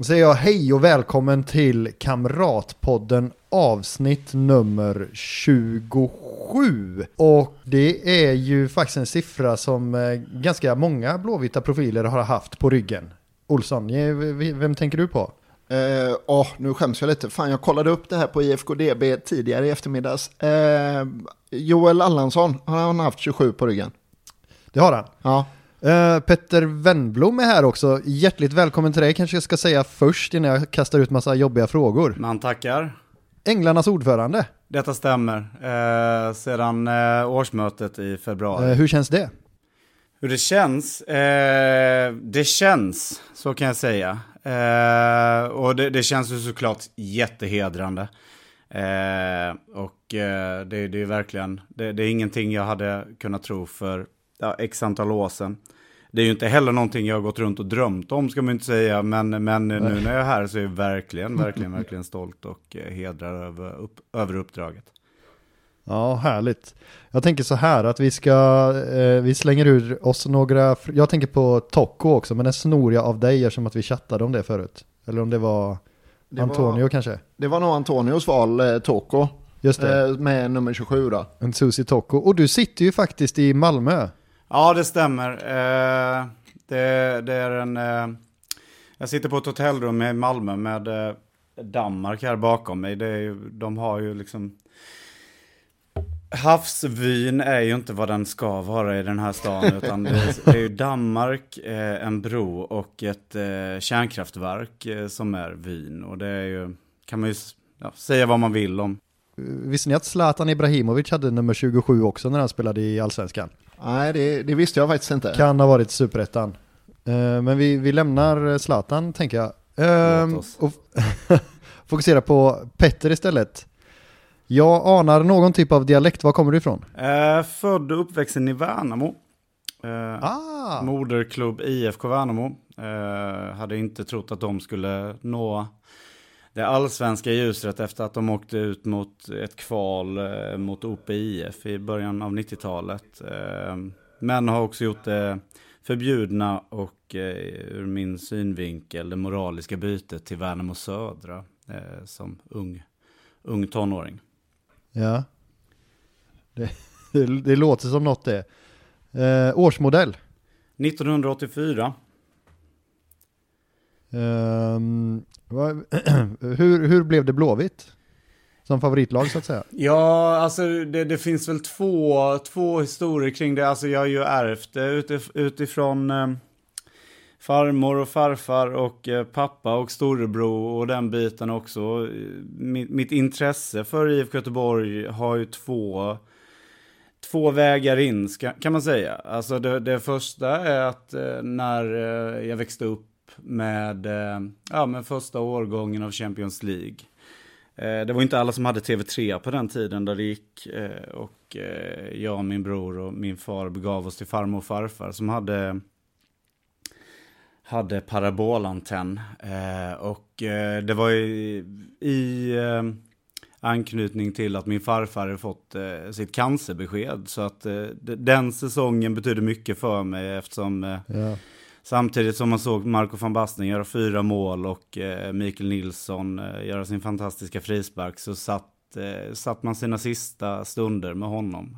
Då säger jag hej och välkommen till Kamratpodden avsnitt nummer 27. Och det är ju faktiskt en siffra som eh, ganska många blåvita profiler har haft på ryggen. Olsson, vem tänker du på? Uh, oh, nu skäms jag lite. Fan, jag kollade upp det här på IFKDB tidigare i eftermiddags. Uh, Joel Allansson, har han haft 27 på ryggen? Det har han. Ja. Uh, Petter Wennblom är här också. Hjärtligt välkommen till dig kanske jag ska säga först innan jag kastar ut massa jobbiga frågor. Man tackar. Änglarnas ordförande. Detta stämmer. Eh, sedan eh, årsmötet i februari. Uh, hur känns det? Hur det känns? Eh, det känns, så kan jag säga. Eh, och det, det, känns ju såklart jättehedrande. Eh, och eh, det, det, är verkligen, det, det, är ingenting jag hade kunnat tro för ja, x antal år sedan. Det är ju inte heller någonting jag har gått runt och drömt om ska man inte säga, men, men nu när jag är här så är jag verkligen, verkligen, verkligen stolt och eh, hedrar över, upp, över uppdraget. Ja, härligt. Jag tänker så här att vi ska, eh, vi slänger ur oss några, jag tänker på Tocco också, men den snor jag av dig eftersom att vi chattade om det förut. Eller om det var det Antonio var, kanske? Det var nog Antonios val, eh, Tocco. Just det. Eh, med nummer 27 då. En Susi Tocco. Och du sitter ju faktiskt i Malmö. Ja, det stämmer. Eh, det, det, är en... Eh, jag sitter på ett hotellrum i Malmö med eh, Danmark här bakom mig. Det är ju, de har ju liksom Havsvyn är ju inte vad den ska vara i den här stan, utan det är, det är ju Danmark, eh, en bro och ett eh, kärnkraftverk eh, som är vyn. Och det är ju, kan man ju ja, säga vad man vill om. Visste ni att Zlatan Ibrahimovic hade nummer 27 också när han spelade i Allsvenskan? Nej, det, det visste jag faktiskt inte. Kan ha varit superettan. Uh, men vi, vi lämnar Zlatan, tänker jag. Uh, och fokusera på Petter istället. Jag anar någon typ av dialekt, var kommer du ifrån? Uh, född och uppväxten i Värnamo. Uh, ah. Moderklubb IFK Värnamo. Uh, hade inte trott att de skulle nå det allsvenska ljuset efter att de åkte ut mot ett kval uh, mot OPIF i början av 90-talet. men har också gjort det förbjudna och ur min synvinkel det moraliska bytet till Värnamo Södra som ung, ung tonåring. Ja. Det, det, det låter som något det. Eh, årsmodell? 1984. Um, hur, hur blev det Blåvitt? Som favoritlag så att säga? Ja, alltså det, det, finns väl två, två historier kring det. Alltså jag har ju ärvt det utifrån eh, farmor och farfar och eh, pappa och storebror och den biten också. Mitt, mitt, intresse för IFK Göteborg har ju två, två vägar in kan man säga. Alltså det, det första är att eh, när eh, jag växte upp med, eh, ja, med första årgången av Champions League. Eh, det var inte alla som hade TV3 på den tiden där det gick. Eh, och jag, och min bror och min far begav oss till farmor och farfar som hade hade parabolantenn. Eh, och eh, det var i, i eh, anknytning till att min farfar hade fått eh, sitt cancerbesked. Så att eh, den säsongen betydde mycket för mig eftersom eh, ja samtidigt som man såg Marco van Basten göra fyra mål och eh, Mikael Nilsson eh, göra sin fantastiska frispark så satt, eh, satt man sina sista stunder med honom.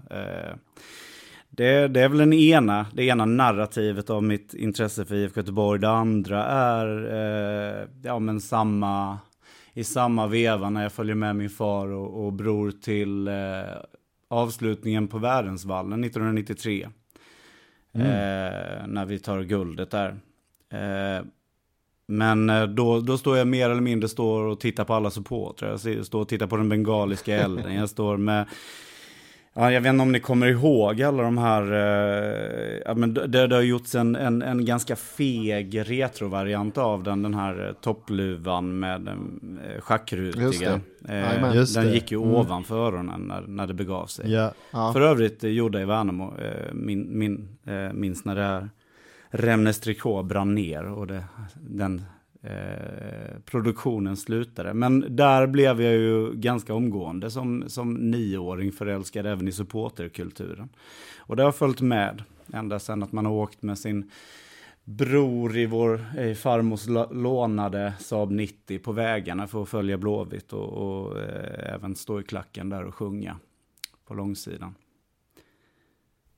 Det, det, är väl den ena, det ena narrativet av mitt intresse för IFK Göteborg. Det andra är eh, ja, men samma, i samma veva när jag följer med min far och, och bror till eh, avslutningen på Värensvallen 1993. Mm. Eh, när vi tar guldet där. Eh, men eh, då, då står jag mer eller mindre står och tittar på alla supportrar. Jag står och tittar på den bengaliska elden. Jag står med Ja, jag vet inte om ni kommer ihåg alla de här, eh, ja, men det, det har gjorts en, en, en ganska feg retrovariant av den, den här eh, toppluvan med den eh, Just schackrutiga. det. Eh. Just den det. gick ju Mm. ovanför öronen när, när det begav sig. Ja, Ja. För övrigt eh, gjorde i Värnamo, eh, min, min, eh, minns när det här Remnes Tricot brann ner och det, den eh, produktionen slutade. Men där blev jag ju ganska omgående som, som nioåring förälskad även i supporterkulturen. Och det har följt med ända sedan att man har åkt med sin bror i vår i farmors lånade Saab 90 på vägarna för att följa Blåvitt och, och eh, även stå i klacken där och sjunga på långsidan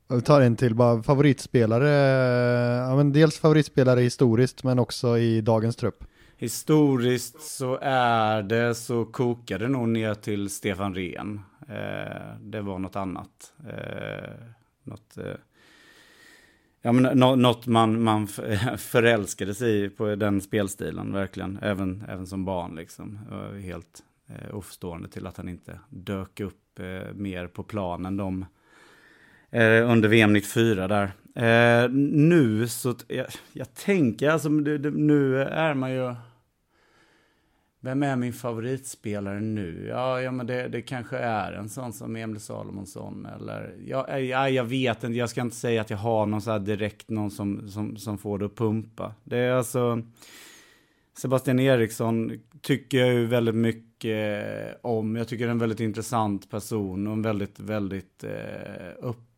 vi tar en till bara, favoritspelare, ja men dels favoritspelare historiskt men också i dagens trupp. Historiskt så är det så kokade det nog ner till Stefan Rehn. Eh, det var något annat. Eh, något, eh, ja, men, no, något man, man förälskade sig i på den spelstilen, verkligen. Även, även som barn liksom. Helt eh, oförstående till att han inte dök upp eh, mer på planen de eh, under VM 94 där. Eh, nu så, jag, jag tänker alltså, det, det, nu är man ju... Vem är min favoritspelare nu? Ja, ja men det, det kanske är en sån som Emil Salomonsson eller... Ja, eh, ja, jag vet inte, jag ska inte säga att jag har någon så här direkt, någon som, som, som får det att pumpa. Det är alltså... Sebastian Eriksson tycker jag ju väldigt mycket om. Jag tycker det är en väldigt intressant person och en väldigt, väldigt eh, öppen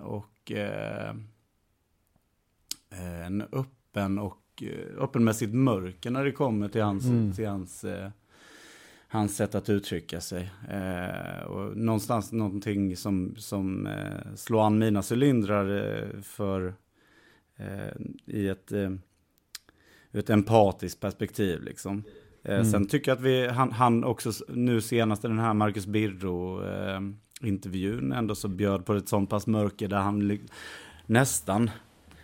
och... Eh, en öppen och eh, öppen med sitt mörker när det kommer till hans, Mm. till hans, eh, hans sätt att uttrycka sig. Eh, och någonstans någonting som, som eh, slår an mina cylindrar eh, för eh, i ett, eh, ett empatiskt perspektiv liksom. Eh, Mm. Sen tycker jag att vi, han, han också nu senast den här Marcus Birro eh, intervjun ändå så bjöd på ett sånt pass mörker där han nästan,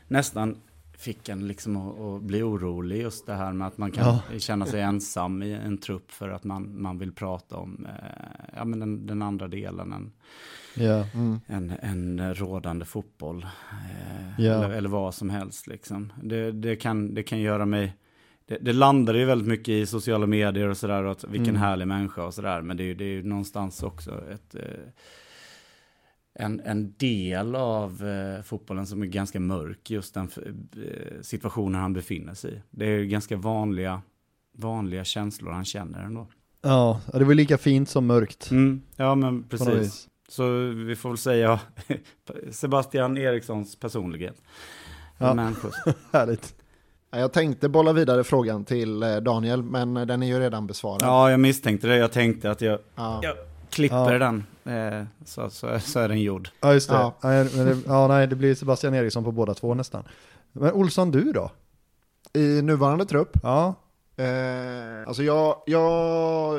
nästan fick en liksom att, att bli orolig just det här med att man kan Ja. känna sig ensam i en trupp för att man, man vill prata om eh, ja, men den, den andra delen, en, Ja, Mm. en, en rådande fotboll. Eh, Ja. eller, eller vad som helst liksom. Det, det, kan, det kan göra mig... Det, det landar ju väldigt mycket i sociala medier och sådär, och att vilken Mm. härlig människa och sådär. Men det är ju det är ju någonstans också ett, eh, en, en del av eh, fotbollen som är ganska mörk, just den eh, situationen han befinner sig i. Det är ju ganska vanliga, vanliga känslor han känner ändå. ja, det var lika fint som mörkt. Mm, ja men precis. Så vi får väl säga Sebastian Erikssons personlighet. Ja. Härligt. Ja, Jag tänkte bolla vidare frågan till eh, Daniel, men eh, den är ju redan besvarad. Ja, jag misstänkte det. Jag tänkte att jag Ja. Ja. klipper Ja. den. Eh, så, så, så är den gjord. Ja, just det. Ja. Ja. men det. Ja, nej, det blir Sebastian Eriksson på båda två nästan. Men Olsson, du då? I nuvarande trupp, Ja, eh, alltså jag, jag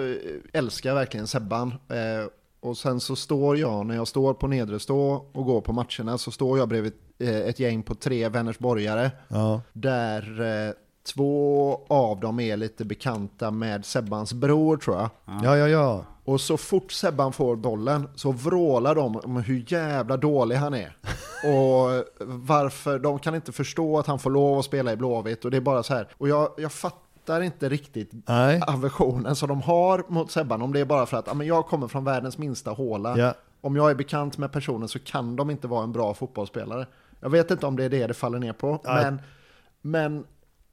älskar verkligen Sebban. Eh, och sen så står jag, när jag står på nedre stå och går på matcherna, så står jag bredvid eh, ett gäng på tre Vänersborgare. ja, Där eh, två av dem är lite bekanta med Sebbans bror tror jag. ja, ja, ja. Och så fort Sebban får bollen så vrålar de om hur jävla dålig han är. Och varför, de kan inte förstå att han får lov att spela i Blåvitt och det är bara så här. Och jag, jag fattar inte riktigt Nej, aversionen som de har mot Sebban. Om det är bara för att men jag kommer från världens minsta håla. ja. Om jag är bekant med personen så kan de inte vara en bra fotbollsspelare. Jag vet inte om det är det det faller ner på. Nej. Men, men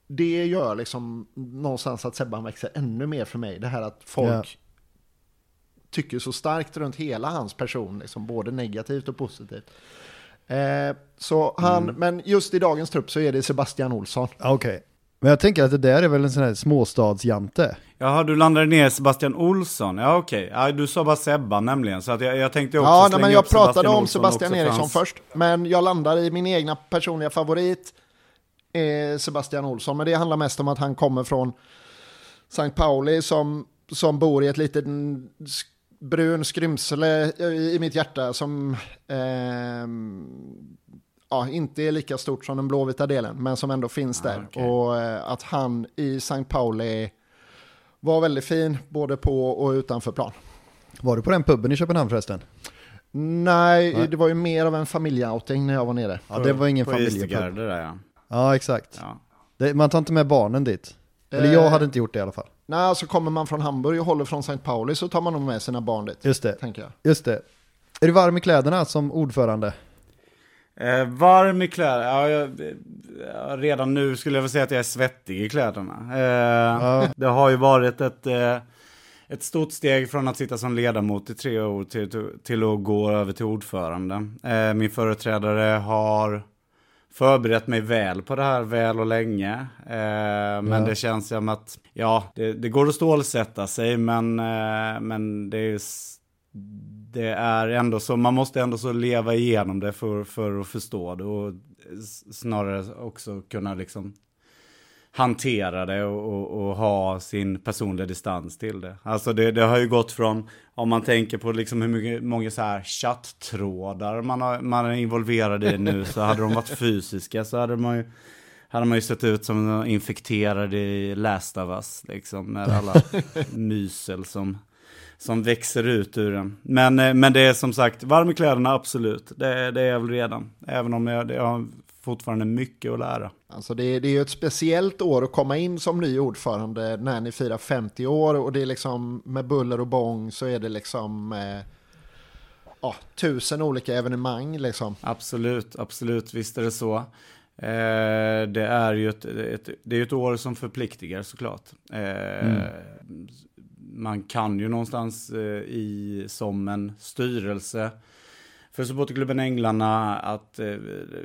det gör liksom någonstans att Sebban växer ännu mer för mig. Det här att folk Ja. tycker så starkt runt hela hans person, liksom, både negativt och positivt. Eh, så han, Mm. men just i dagens trupp så är det Sebastian Olsson. Ja, Okej. Men jag tänker att det där är väl en sån här småstadsjante. Jaha, du landade ner Sebastian Olsson. Ja, okej. Ja, du sa bara Sebban nämligen, så att jag, jag tänkte också Ja, nej, men jag upp pratade om Olsson Sebastian också för Eriksson hans- först. Men jag landar i min egna personliga favorit, eh, Sebastian Olsson. Men det handlar mest om att han kommer från St. Pauli som, som bor i ett litet brun skrymsle i, i mitt hjärta som ehm, ja, inte är lika stort som den blåvita delen, men som ändå finns Ah, där. okej. Och eh, att han i St. Pauli var väldigt fin, både på och utanför plan. Var du på den puben i Köpenhamn förresten? Nej, Nej. det var ju mer av en familjeouting när jag var nere. Ja, det var ingen familjepub. Där ja. Ja, exakt. ja. Det, man tar inte med barnen dit. Eller jag hade inte gjort det i alla fall. Nej, så kommer man från Hamburg och håller från St. Pauli så tar man nog med sina barn dit. Just det, Tänker jag. just det. Är du varm i kläderna som ordförande? Eh, varm i kläder, ja, jag, ja, redan nu skulle jag väl säga att jag är svettig i kläderna. Eh, Ja. Det har ju varit ett, eh, ett stort steg från att sitta som ledamot i tre år till, till, att gå över till ordförande. Eh, min företrädare har förberett mig väl på det här, väl och länge. Eh, men Ja. det känns som att, ja, det, det går att stålsätta sig, men, eh, men det är det är ändå så, man måste ändå så leva igenom det för, för att förstå det och snarare också kunna liksom hantera det och, och, och ha sin personliga distans till det. Alltså det, det har ju gått från, om man tänker på liksom hur mycket, många så här chatttrådar man, har, man är involverad i nu, så hade de varit fysiska så hade man ju hade man ju sett ut som infekterad i Last of Us, liksom, med alla mysel som, som växer ut ur den. Men, eh, men det är som sagt, varm i kläderna, absolut. Det, det är jag väl redan. Även om jag, jag har fortfarande mycket att lära. Alltså det, det är ju ett speciellt år att komma in som ny ordförande när ni firar 50 år och det är liksom med buller och bång så är det liksom eh, ja, tusen olika evenemang liksom. Absolut, absolut, visst är det så. Eh, det är ju ett, ett, det är ett år som förpliktigar såklart. Eh, Man kan ju någonstans eh, i, som en styrelse för supporterklubben Änglarna att eh,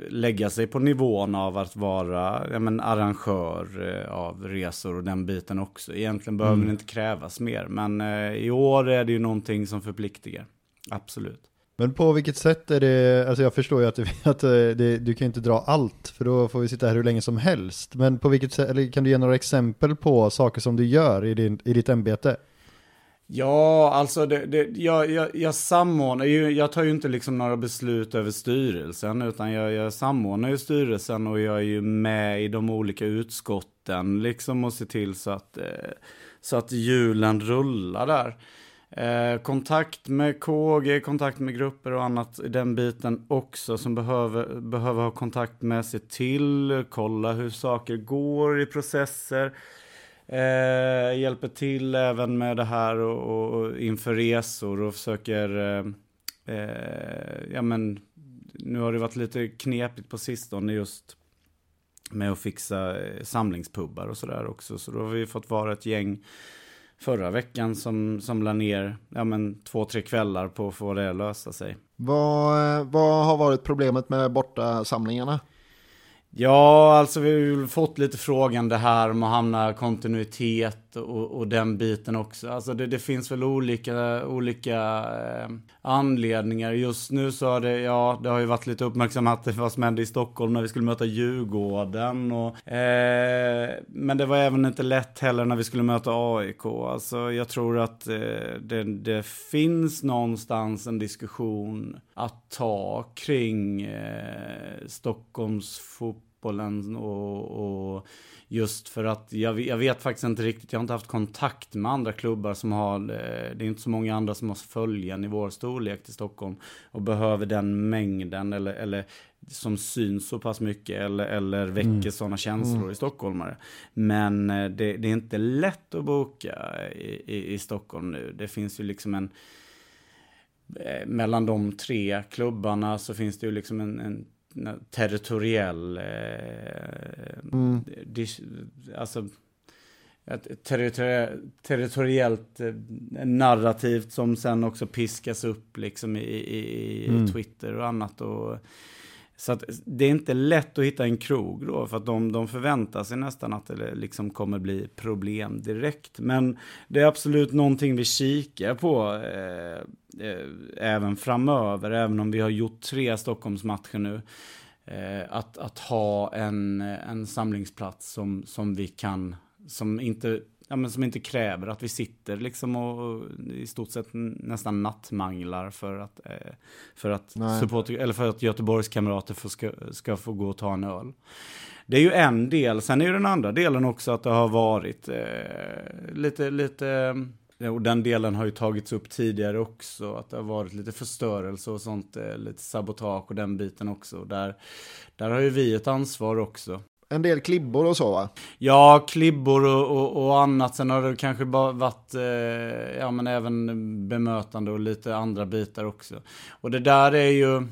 lägga sig på nivån av att vara ja, men, arrangör eh, av resor och den biten också. Egentligen behöver det inte krävas mer, men i år är det ju någonting som förpliktigar. Absolut. Men på vilket sätt är det, alltså jag förstår ju att, det, att det, du kan inte dra allt, för då får vi sitta här hur länge som helst. Men på vilket sätt, eller kan du ge några exempel på saker som du gör i, din, i ditt ämbete? Ja, alltså det, det, jag, jag, jag samordnar ju, jag tar ju inte liksom några beslut över styrelsen, utan jag, jag samordnar ju styrelsen och jag är ju med i de olika utskotten liksom och ser till så att, eh, så att hjulen rullar där. Eh, kontakt med KG, kontakt med grupper och annat i den biten också som behöver, behöver ha kontakt med sig till, kolla hur saker går i processer. Eh, hjälper till även med det här och, och inför resor och försöker, eh, eh, ja men, nu har det varit lite knepigt på sistone just med att fixa eh, samlingspubbar och sådär också. Så då har vi fått vara ett gäng förra veckan som, som la ner, ja men två, tre kvällar på att få det att lösa sig. Vad, eh, vad har varit problemet med borta samlingarna? Ja, alltså vi har ju fått lite frågan det här om att hamna kontinuitet och, och den biten också. Alltså det, det finns väl olika, olika eh, anledningar. Just nu så har det, ja, det har ju varit lite uppmärksammat vad som hände i Stockholm när vi skulle möta Djurgården. Och, eh, men det var även inte lätt heller när vi skulle möta AIK. Alltså jag tror att eh, det, det finns någonstans en diskussion att ta kring eh, Stockholms fotbollen och, och just för att jag, jag vet faktiskt inte riktigt, jag har inte haft kontakt med andra klubbar som har, eh, det är inte så många andra som har följaren i vår storlek till Stockholm och behöver den mängden eller, eller som syns så pass mycket eller, eller väcker sådana känslor i stockholmare. Men eh, det, det är inte lätt att boka i, i, i Stockholm nu. Det finns ju liksom en eh, mellan de tre klubbarna så finns det ju liksom en en territoriell, eh, Mm. dis, alltså ett territori- territoriellt eh, narrativt som sen också piskas upp liksom i, i, i Mm. Twitter och annat. Och, så att det är inte lätt att hitta en krog då, för att de, de förväntar sig nästan att det liksom kommer bli problem direkt. Men det är absolut någonting vi kikar på eh, eh, även framöver, även om vi har gjort tre Stockholmsmatcher nu. Eh, att, att ha en, en samlingsplats som, som vi kan, som inte, ja, men som inte kräver att vi sitter liksom och, och i stort sett nästan nattmanglar för att, eh, för att, Nej. supporter, eller för att Göteborgs kamrater får, ska, ska få gå och ta en öl. Det är ju en del, sen är ju den andra delen också att det har varit eh, lite, lite och den delen har ju tagits upp tidigare också, att det har varit lite förstörelse och sånt, eh, lite sabotage och den biten också. Där, där har ju vi ett ansvar också. En del klibbor och så va? Ja, klibbor och, och, och annat. Sen har det kanske bara varit, eh, ja men även bemötande och lite andra bitar också. Och det där är ju,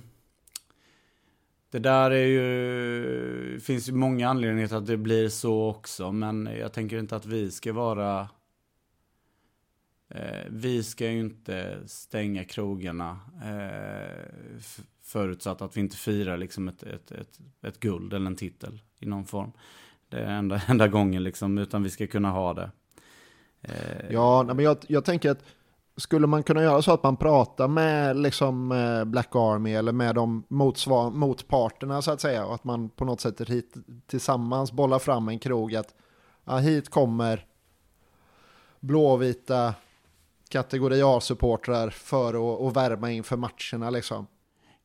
det där är ju, finns ju många anledningar till att det blir så också. Men jag tänker inte att vi ska vara Eh, vi ska ju inte stänga krogarna eh, förutsatt att vi inte firar liksom ett, ett, ett, ett, guld eller en titel i någon form. Det är enda, enda gången liksom, utan vi ska kunna ha det. Eh. Ja, men jag, jag tänker att skulle man kunna göra så att man pratar med liksom eh, Black Army eller med de motsvar, motparterna så att säga och att man på något sätt hit, tillsammans bollar fram en krog att ja, hit kommer blåvita kategori A-supportrar för att, att värma inför matcherna liksom?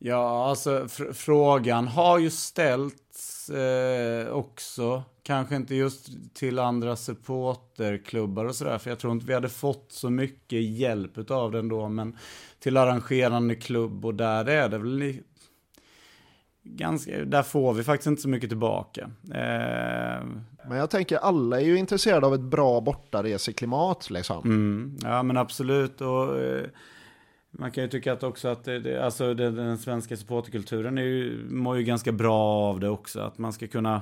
Ja, alltså fr frågan har ju ställts eh, också. Kanske inte just till andra supporterklubbar och sådär, för jag tror inte vi hade fått så mycket hjälp av den då, men till arrangerande klubb och där är det väl ganska, där får vi faktiskt inte så mycket tillbaka. Eh, men jag tänker alla är ju intresserade av ett bra bortareseklimat liksom. Mm, ja men absolut. Och, eh, man kan ju tycka att också att det, alltså den, den svenska supporterkulturen är ju, mår ju ganska bra av det också. Att man ska kunna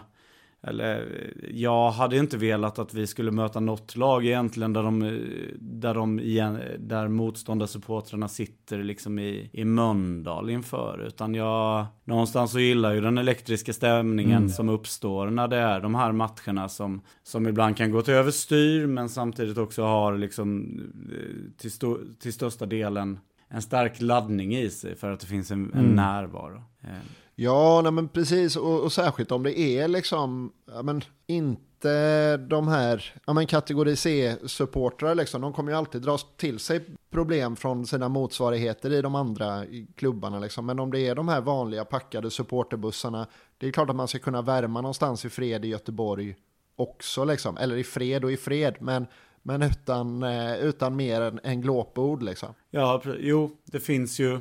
eller jag hade inte velat att vi skulle möta något lag egentligen där de, där de igen, där motståndarsupportrarna sitter liksom i, i Mölndal inför. Utan jag, någonstans så gillar ju den elektriska stämningen mm. som uppstår när det är de här matcherna som, som ibland kan gå till överstyr men samtidigt också har liksom eh, till, sto, till största delen en stark laddning i sig för att det finns en, en mm. närvaro. Eh, Ja, nej men precis. Och, och, särskilt om det är liksom, ja men inte de här, ja men kategori C-supportrar liksom. De kommer ju alltid dra till sig problem från sina motsvarigheter i de andra klubbarna liksom. Men om det är de här vanliga packade supporterbussarna, det är klart att man ska kunna värma någonstans i fred i Göteborg också liksom. Eller i fred och i fred, men men utan, eh, utan mer än, än glåpord liksom. Ja, jo, det finns ju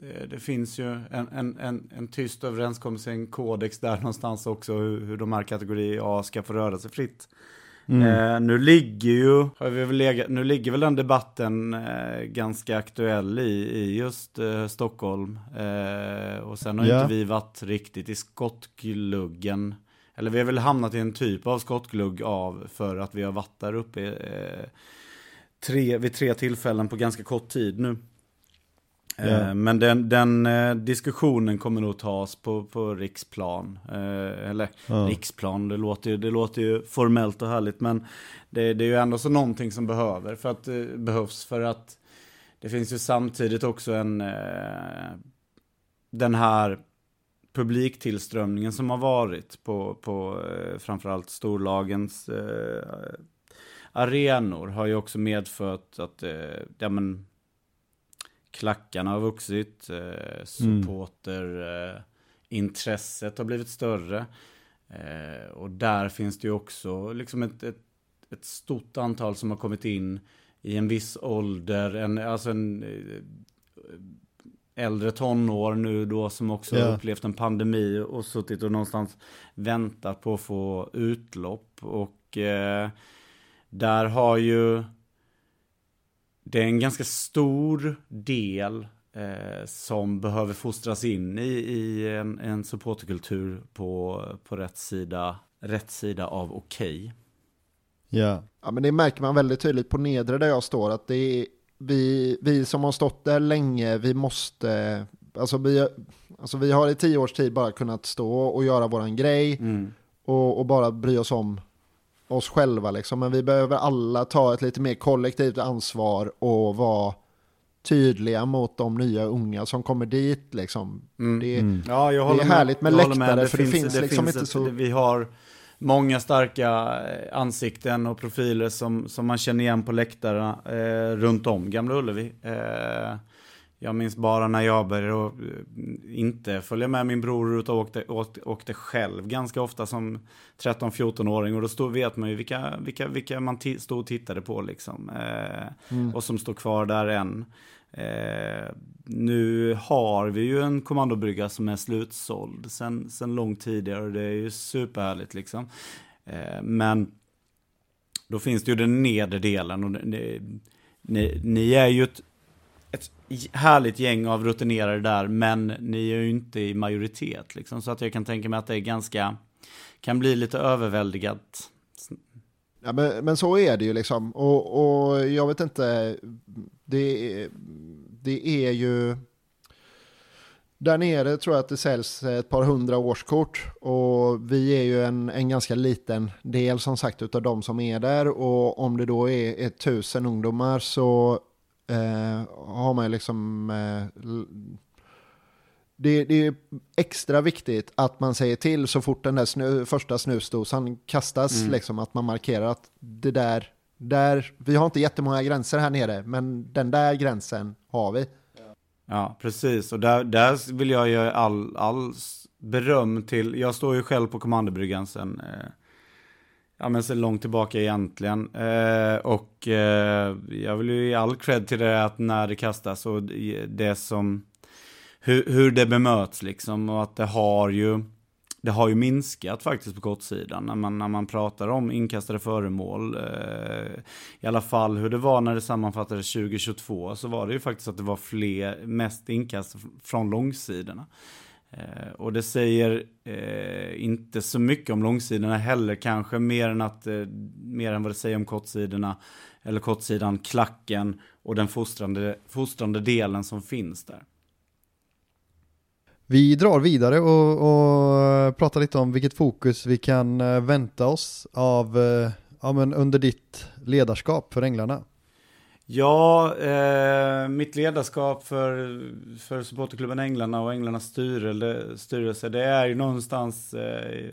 det, det, finns ju en, en, en, en tyst överenskommelse, en kodex där någonstans också hur, hur de här kategori A ska få röra sig fritt. Mm. Eh, nu ligger ju, har vi väl legat, nu ligger väl den debatten eh, ganska aktuell i, i just eh, Stockholm. Eh, och sen har ja. inte vi varit riktigt i skottgluggen. Eller vi har väl hamnat i en typ av skottglugg av för att vi har varit där uppe eh, tre, vid tre tillfällen på ganska kort tid nu. Yeah. Men den, den, eh, diskussionen kommer nog tas på, på riksplan. Eh, eller ja. riksplan, det låter, ju, det låter ju formellt och härligt. Men det, det är ju ändå så någonting som behöver för att, eh, behövs. För att det finns ju samtidigt också en... Den här publiktillströmningen som har varit på, på framförallt storlagens arenor har ju också medfört att ja, men, klackarna har vuxit, eh, supporterintresset eh, har blivit större. Eh, och där finns det ju också liksom ett, ett, ett, stort antal som har kommit in i en viss ålder, en, alltså en eh, äldre tonår nu då som också yeah. upplevt en pandemi och suttit och någonstans väntat på att få utlopp. Och eh, där har ju det är en ganska stor del eh, som behöver fostras in i, i en, en supporterkultur på, på rätt, sida, rätt sida av okej. Okay. Ja. ja, men det märker man väldigt tydligt på nedre där jag står att det är vi, vi som har stått där länge, vi måste, alltså vi, alltså vi har i tio års tid bara kunnat stå och göra våran grej mm. och, och bara bry oss om oss själva liksom. Men vi behöver alla ta ett lite mer kollektivt ansvar och vara tydliga mot de nya unga som kommer dit liksom. Mm. Det, mm. Ja, jag det är härligt med, med läktare det för finns, det finns det liksom finns inte ett, så... Vi har många starka eh, ansikten och profiler som, som man känner igen på läktarna eh, runt om Gamla Ullevi. Eh, jag minns bara när jag började inte följa med min bror utan åkte, åkte, åkte själv ganska ofta som 13-14-åring. Och då stod, vet man ju vilka, vilka, vilka man stod och tittade på liksom. Eh, mm. Och som står kvar där än. Eh, nu har vi ju en kommandobrygga som är slutsåld sen, sen lång tidigare och det är ju superhärligt liksom. Eh, men då finns det ju den nedre delen och ni, ni, ni är ju ett, ett härligt gäng av rutinerade där, men ni är ju inte i majoritet liksom. Så att jag kan tänka mig att det är ganska, kan bli lite överväldigat. Ja, men, men så är det ju liksom. Och, och jag vet inte, det, det är ju... Där nere tror jag att det säljs ett par hundra årskort och vi är ju en, en ganska liten del som sagt utav de som är där och om det då är är tusen ungdomar så eh, har man ju liksom eh, det, det, är extra viktigt att man säger till så fort den där snö, första snusdosan kastas, mm. liksom, att man markerar att det där, där, vi har inte jättemånga gränser här nere, men den där gränsen har vi. Ja, precis. Och där, där vill jag ge all, all beröm till, jag står ju själv på kommandobryggan sen, eh, ja men sen långt tillbaka egentligen. Eh, och eh, jag vill ju ge all cred till det att när det kastas och det som hur, hur det bemöts liksom och att det har ju det har ju minskat faktiskt på kortsidan när man, när man pratar om inkastade föremål. Eh, I alla fall hur det var när det sammanfattades 2022 så var det ju faktiskt att det var fler, mest inkast från långsidorna. Eh, och det säger eh, inte så mycket om långsidorna heller kanske, mer än, att, eh, mer än vad det säger om kortsidorna, eller kortsidan, klacken och den fostrande, fostrande delen som finns där. Vi drar vidare och, och, pratar lite om vilket fokus vi kan eh, vänta oss av eh, ja, men under ditt ledarskap för Änglarna. Ja, eh, mitt ledarskap för, för supporterklubben Änglarna och Änglarnas styrelse, styrelse det är ju någonstans eh,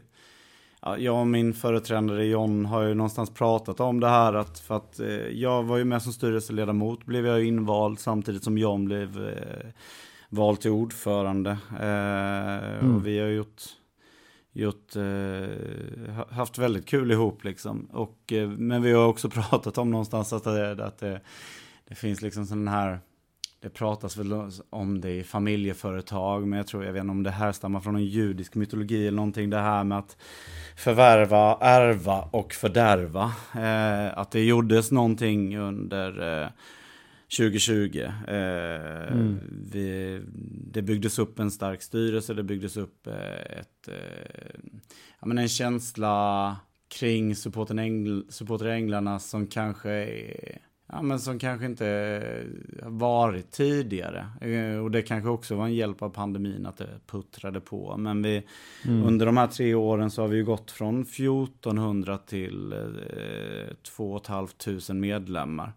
jag och min företrädare John har ju någonstans pratat om det här att för att eh, jag var ju med som styrelseledamot blev jag invald samtidigt som John blev eh, vald till ordförande. Eh, mm. Och vi har gjort, gjort eh, haft väldigt kul ihop liksom. Och, eh, men vi har också pratat om någonstans att det, att det, det finns liksom sån här det pratas väl om det i familjeföretag, men jag tror, jag vet inte om det här stammar från en judisk mytologi eller någonting, det här med att förvärva, ärva och fördärva. Eh, att det gjordes någonting under eh, 2020. Eh, mm. vi, det byggdes upp en stark styrelse, det byggdes upp eh, ett, eh, ja, men en känsla kring supporteränglarna som kanske är, ja, men som kanske inte varit tidigare. Eh, och det kanske också var en hjälp av pandemin att det puttrade på. Men vi, mm. under de här tre åren så har vi gått från 1400 till eh, 2 500 medlemmar.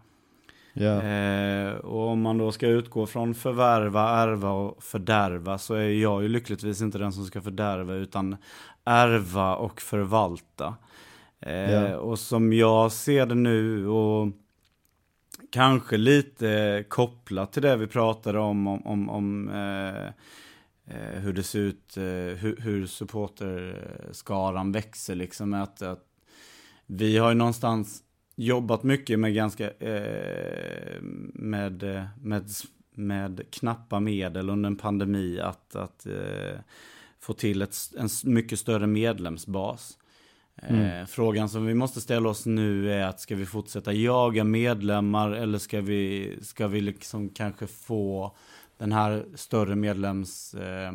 Yeah. Eh, och om man då ska utgå från förvärva, ärva och fördärva så är jag ju lyckligtvis inte den som ska fördärva utan ärva och förvalta. Eh, yeah. Och som jag ser det nu och kanske lite kopplat till det vi pratade om, om, om, om eh, eh hur det ser ut, eh, hur, hur supporterskaran växer liksom. Att, att vi har ju någonstans jobbat mycket med ganska, eh, med, med, med knappa medel under en pandemi att, att eh, få till ett, en mycket större medlemsbas. Eh, mm. Frågan som vi måste ställa oss nu är att ska vi fortsätta jaga medlemmar eller ska vi, ska vi liksom kanske få den här större medlems eh,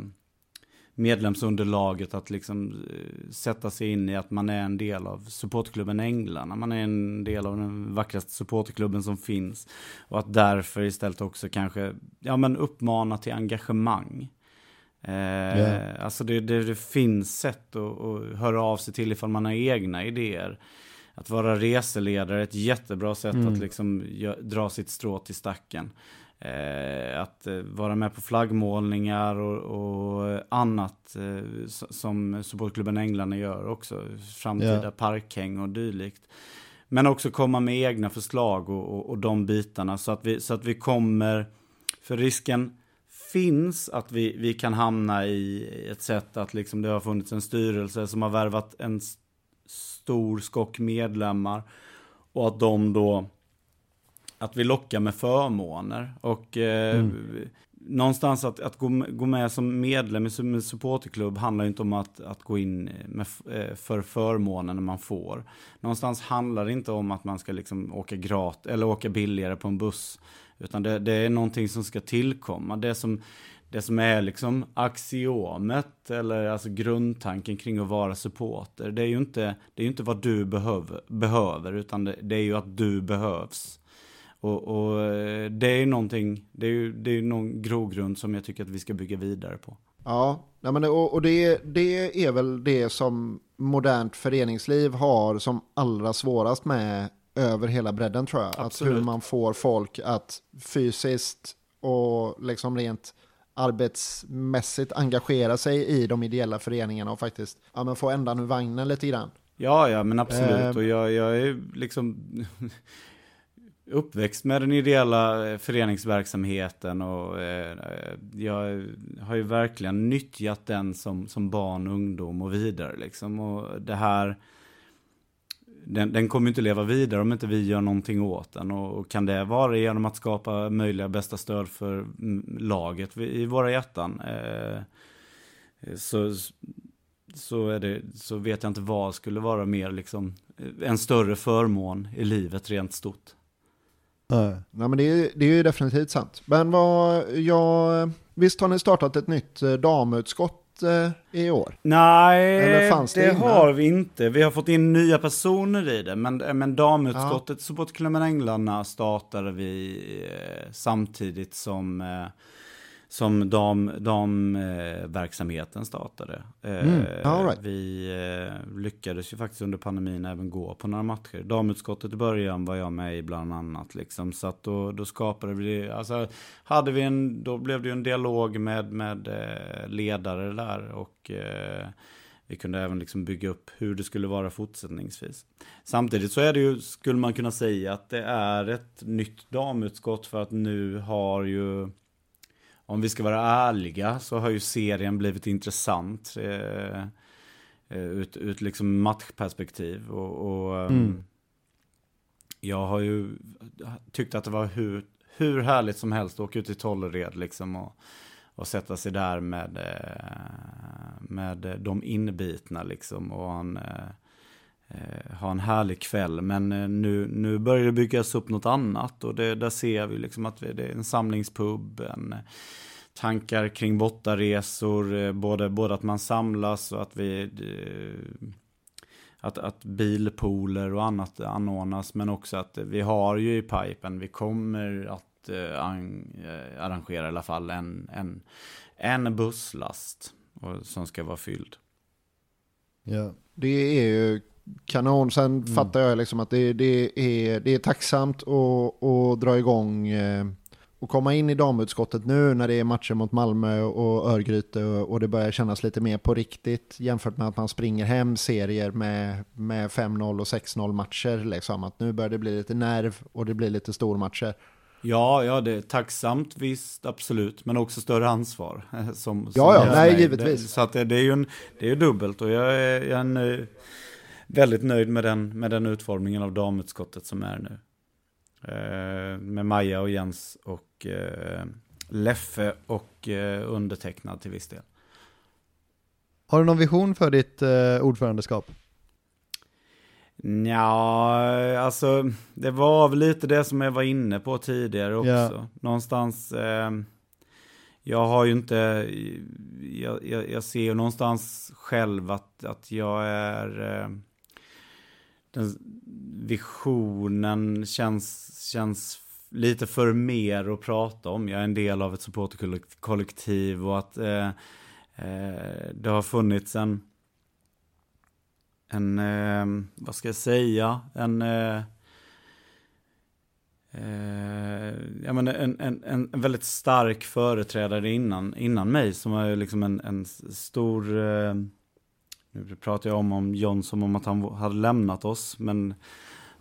medlemsunderlaget att liksom eh, sätta sig in i att man är en del av supportklubben Änglarna. Man är en del av den vackraste supportklubben som finns. Och att därför istället också kanske ja, men uppmana till engagemang. Eh, yeah. Alltså det, det, det, finns sätt att, att höra av sig till ifall man har egna idéer. Att vara reseledare är ett jättebra sätt mm. att liksom dra sitt strå till stacken. Eh, att eh, vara med på flaggmålningar och, och annat eh, som supportklubben Änglarna gör också. Framtida yeah. parkhäng och dylikt. Men också komma med egna förslag och, och, och de bitarna så att vi, så att vi kommer För risken finns att vi, vi kan hamna i ett sätt att liksom det har funnits en styrelse som har värvat en stor skock medlemmar och att de då att vi lockar med förmåner och eh, mm. någonstans att, att gå, gå med som medlem i supporterklubb handlar inte om att, att gå in med, eh, för förmåner man får. Någonstans handlar det inte om att man ska liksom åka grat eller åka billigare på en buss utan det, det är någonting som ska tillkomma. Det som, det som är liksom axiomet eller alltså grundtanken kring att vara supporter. Det är ju inte, det är inte vad du behöver, behöver utan det, det är ju att du behövs. Och, och, eh, det är ju någonting, det är ju det är någon grogrund som jag tycker att vi ska bygga vidare på. Ja, men, och, och det, det är väl det som modernt föreningsliv har som allra svårast med över hela bredden tror jag. Absolut. Att hur man får folk att fysiskt och liksom rent arbetsmässigt engagera sig i de ideella föreningarna och faktiskt ja, men få ändan ur vagnen lite grann. Ja, ja, men absolut. Eh, och jag, jag är liksom uppväxt med den ideella eh, föreningsverksamheten och eh, jag har ju verkligen nyttjat den som, som barn, ungdom och vidare liksom. Och det här den, den kommer inte leva vidare om inte vi gör någonting åt den. Och, och, kan det vara genom att skapa möjliga bästa stöd för mm, laget i våra hjärtan. Eh, så, så, är det, så vet jag inte vad skulle vara mer liksom eh, en större förmån i livet rent stort. Nej, men det är, det är ju definitivt sant. Men vad, jag, visst har ni startat ett nytt eh, damutskott Eh, i år? Nej, det, det har vi inte. Vi har fått in nya personer i det, men, men damutskottet, ja. Supportklubben Änglarna startade vi eh, samtidigt som eh, som damverksamheten dam, eh, startade. Mm. Eh, right. Vi eh, lyckades ju faktiskt under pandemin även gå på några matcher. Damutskottet i början var jag med i bland annat. Liksom, så att då, då skapade vi, alltså hade vi en, då blev det ju en dialog med, med ledare där och vi kunde även liksom bygga upp hur det skulle vara fortsättningsvis. Samtidigt så är det ju, skulle man kunna säga att det är ett nytt damutskott för att nu har ju om vi ska vara ärliga så har ju serien blivit intressant. Eh, eh ut, ut liksom matchperspektiv. Och, och ehm, mm. jag har ju tyckt att det var hur, hur härligt som helst att åka ut till Tollered liksom och, och sätta sig där med, eh, med de inbitna liksom och eh, Eh, ha en härlig kväll. Men eh, nu, nu börjar det byggas upp något annat och det, där ser vi liksom att det är en samlingspub, en eh, tankar kring bortaresor, både, både att man samlas och att vi att, att bilpooler och annat anordnas, men också att vi har ju i pipen, vi kommer att arrangera i alla fall en, en, en busslast som ska vara fylld. Ja, det är ju kanon. Sen mm. fattar jag liksom att det, det, är, det är tacksamt att, att dra igång eh, och komma in i damutskottet nu när det är matcher mot Malmö och Örgryte och, det börjar kännas lite mer på riktigt jämfört med att man springer hem serier med, med 5-0 och 6-0 matcher. Liksom. Att nu börjar det bli lite nerv och det blir lite stormatcher. Ja, ja, det är tacksamt visst, absolut, men också större ansvar. Som, som ja, ja, nej, givetvis. Det, så att det, det, är ju en, det är dubbelt och jag är, jag är nöjd, väldigt nöjd med den, med den utformningen av damutskottet som är nu. Eh, med Maja och Jens och eh, Leffe och eh, undertecknad till viss del. Har du någon vision för ditt eh, ordförandeskap? Ja, alltså det var väl lite det som jag var inne på tidigare också. Yeah. Någonstans, eh, jag har ju inte, jag, jag, jag ser ju någonstans själv att, att jag är, eh, den visionen känns, känns lite för mer att prata om. Jag är en del av ett supporterkollektiv och att eh, eh, det har funnits en, en eh, vad ska jag säga, en eh, eh ja, men en, en, en väldigt stark företrädare innan, innan mig som är liksom en, en stor eh, nu pratar jag om, om John som om att han hade lämnat oss, men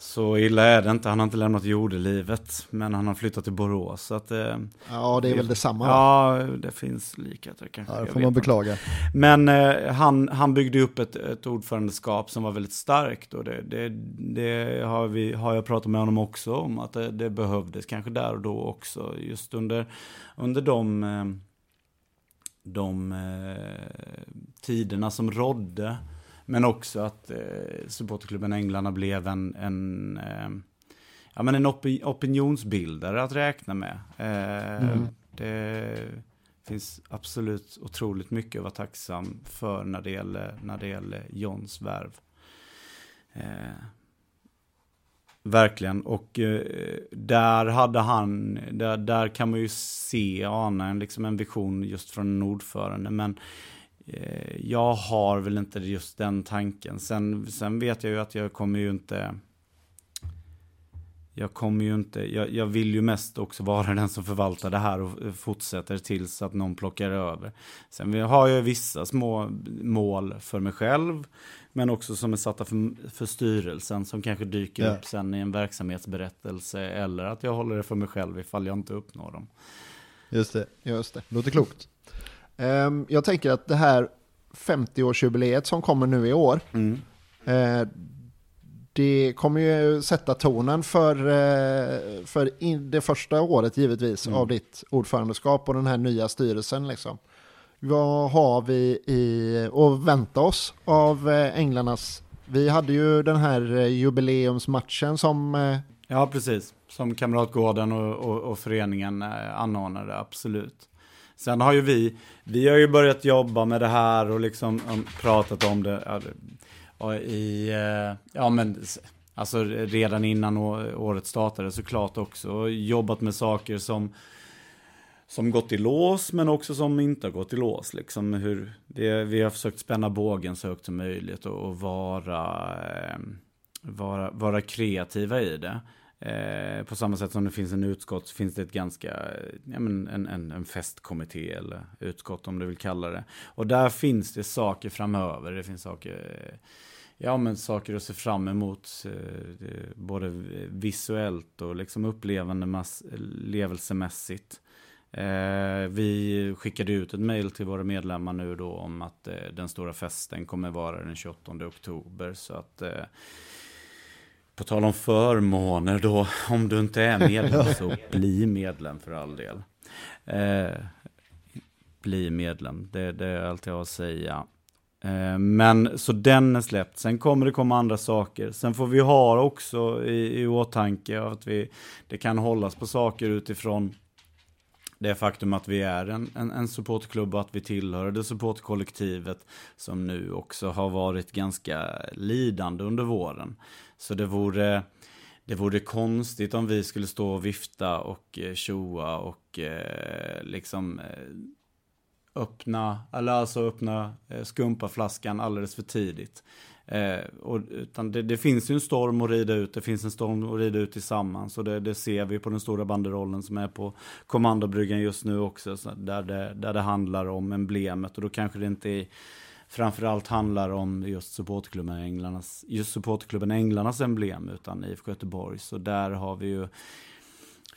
Så illa är det inte, han har inte lämnat jordelivet, men han har flyttat till Borås. Så att, eh, Ja, det är väl detsamma. ja, det finns likheter kanske. Ja, det får man beklaga. Men eh, han, han byggde upp ett, ett ordförandeskap som var väldigt starkt och det, det, det har, vi, har jag pratat med honom också om att det, det behövdes kanske där och då också. Just under, under de, eh, de eh, tiderna som rådde. Men också att eh, supporterklubben Änglarna blev en, en, eh, ja, men en opi opinionsbildare att räkna med. Eh, Mm. Det finns absolut otroligt mycket att vara tacksam för när det gäller, när det gäller Johns värv. Eh, verkligen, och eh, där hade han, där, där kan man ju se, ana en, liksom en vision just från en ordförande. Men eh, jag har väl inte just den tanken. Sen, sen vet jag ju att jag kommer ju inte jag kommer ju inte, jag, jag vill ju mest också vara den som förvaltar det här och eh, fortsätter tills att någon plockar över. Sen har jag vissa små mål för mig själv, men också som är satta för, för styrelsen som kanske dyker Ja. upp sen i en verksamhetsberättelse eller att jag håller det för mig själv ifall jag inte uppnår dem. Just det. Just det. Låter klokt. Ehm, jag tänker att det här 50-årsjubileet som kommer nu i år, eh, det kommer ju sätta tonen för, eh, för det första året givetvis Mm. av ditt ordförandeskap och den här nya styrelsen. Liksom. Vad har vi i, att vänta oss av eh, Änglarnas? Vi hade ju den här eh, jubileumsmatchen som Ja, precis. Som Kamratgården och, och, och föreningen anordnade, absolut. Sen har ju vi, vi har ju börjat jobba med det här och liksom um, pratat om det- och i, eh, ja men, alltså redan innan året startade såklart också. Jobbat med saker som, som gått i lås men också som inte har gått i lås. Liksom hur, det, vi har försökt spänna bågen så högt som möjligt och, och vara, eh, vara, vara kreativa i det. Eh, på samma sätt som det finns en utskott så finns det ett ganska, ja, men en, en, en festkommitté eller utskott om du vill kalla det. Och där finns det saker framöver. Det finns saker, eh, ja men saker att se fram emot. eh, både visuellt och liksom upplevande mass, levelsemässigt. Eh, vi skickade ut ett mail till våra medlemmar nu då om att eh, den stora festen kommer vara den 28 oktober. Så att på tal om förmåner då, om du inte är medlem så bli medlem för all del. Eh, bli medlem, det, det är allt jag har att säga. Eh, men så den är släppt, sen kommer det komma andra saker. Sen får vi ha också i, i åtanke att vi, det kan hållas på saker utifrån det faktum att vi är en, en, en supportklubb och att vi tillhör det supportkollektivet som nu också har varit ganska lidande under våren. Så det vore, det vore konstigt om vi skulle stå och vifta och eh, tjoa och eh, liksom eh, öppna, eller alltså öppna eh, skumpaflaskan alldeles för tidigt. Eh, och, utan det, det finns ju en storm att rida ut, det finns en storm att rida ut tillsammans. Och det, det ser vi på den stora banderollen som är på kommandobryggan just nu också. Så där, det, där det handlar om emblemet och då kanske det inte är, framförallt handlar om just supportklubben Änglarnas, just supportklubben Änglarnas emblem utan IFK Göteborg. Så där har vi ju